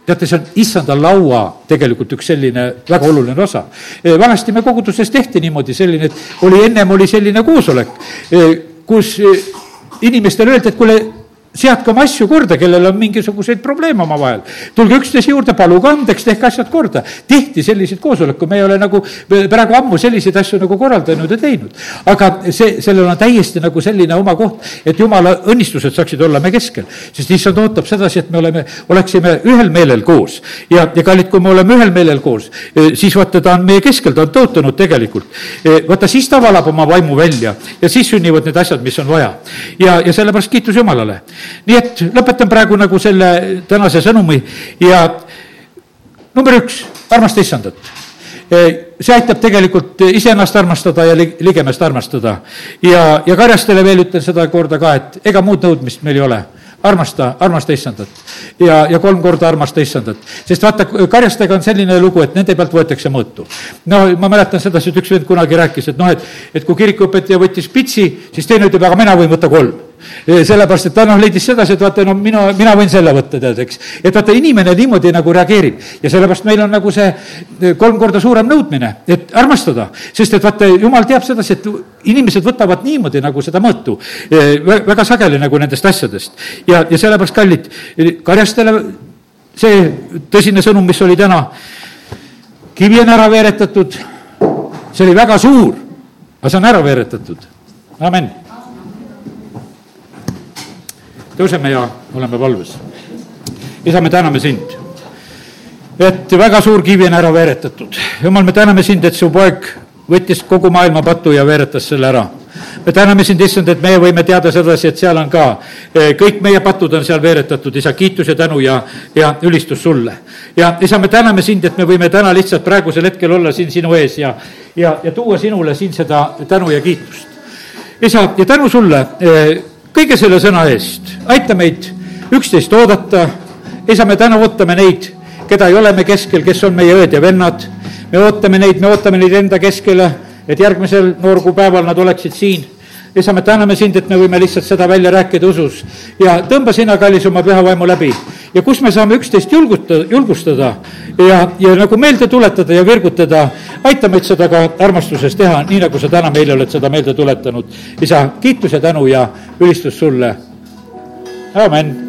teate, see on issanda laua tegelikult üks selline väga oluline osa. E, vanasti me koguduses tehti niimoodi selline, et oli, ennem oli selline koosolek, kus inimestele öeldi, et kuule, seadke oma asju korda, kellel on mingisuguseid probleeme omavahel. tulge üksteise juurde, paluge andeks, tehke asjad korda. tehti selliseid koosolekuid, me ei ole nagu praegu ammu selliseid asju nagu korraldanud ja teinud. aga see, sellel on täiesti nagu selline oma koht, et jumala õnnistused saaksid olla me keskel. sest issand ootab sedasi, et me oleme, oleksime ühel meelel koos. ja, ja kallid, kui me oleme ühel meelel koos, eh, siis vaata, ta on meie keskel, ta on tõotanud tegelikult. Eh, vaata, siis ta valab oma vaimu välja ja siis sünnivad need asjad, mis on vaja. ja, ja sellepärast kiitus Jumalale nii et lõpetan praegu nagu selle tänase sõnumi ja number üks, armasta issandat. see aitab tegelikult iseennast armastada ja ligemest armastada. ja, ja karjastele veel ütlen seda korda ka, et ega muud nõudmist meil ei ole armasta, armasta issandat. ja, ja kolm korda armasta issandat. sest vaata, karjastega on selline lugu, et nende pealt võetakse mõõtu. no ma mäletan sedasi, et üks vend kunagi rääkis, et noh, et, et kui kirikuõpetaja võttis pitsi, siis teine ütleb, aga mina võin võtta kolm sellepärast, et ta noh, leidis sedasi, et vaata, no mina, mina võin selle võtta, tead, eks. et vaata, inimene niimoodi nagu reageerib ja sellepärast meil on nagu see eh, kolm korda suurem nõudmine, et armastada. sest et vaata, jumal teab sedasi, et inimesed võtavad niimoodi nagu seda mõõtu eh, väga sageli nagu nendest asjadest. ja, ja sellepärast, kallid, karjastele see tõsine sõnum, mis oli täna, kivi on ära veeretatud, see oli väga suur, aga see on ära veeretatud. amin tõuseme ja oleme valves. isa, me täname sind, et väga suur kivi on ära veeretatud. jumal, me täname sind, et su poeg võttis kogu maailma patu ja veeretas selle ära. me täname sind, issand, et meie võime teada sedasi, et seal on ka, eh, kõik meie patud on seal veeretatud, isa, kiitus ja tänu ja, ja ülistus sulle. ja isa, me täname sind, et me võime täna lihtsalt praegusel hetkel olla siin sinu ees ja, ja, ja tuua sinule siin seda tänu ja kiitust. isa, ja tänu sulle eh, kõige selle sõna eest, aita meid üksteist oodata, isa, me täna ootame neid, keda ei ole me keskel, kes on meie õed ja vennad, me ootame neid, me ootame neid enda keskele, et järgmisel noorgupäeval nad oleksid siin. Isa, me täname sind, et me võime lihtsalt seda välja rääkida usus. Ja tõmba sina, kallis, oma püha vaimu läbi. Ja kus me saame üksteist julgutada, julgustada ja, ja nagu meelde tuletada ja virgutada, aita meid seda ka armastuses teha, nii nagu sa täna meile oled seda meelde tuletanud. isa, kiitus ja tänu ja ülistus sulle. amen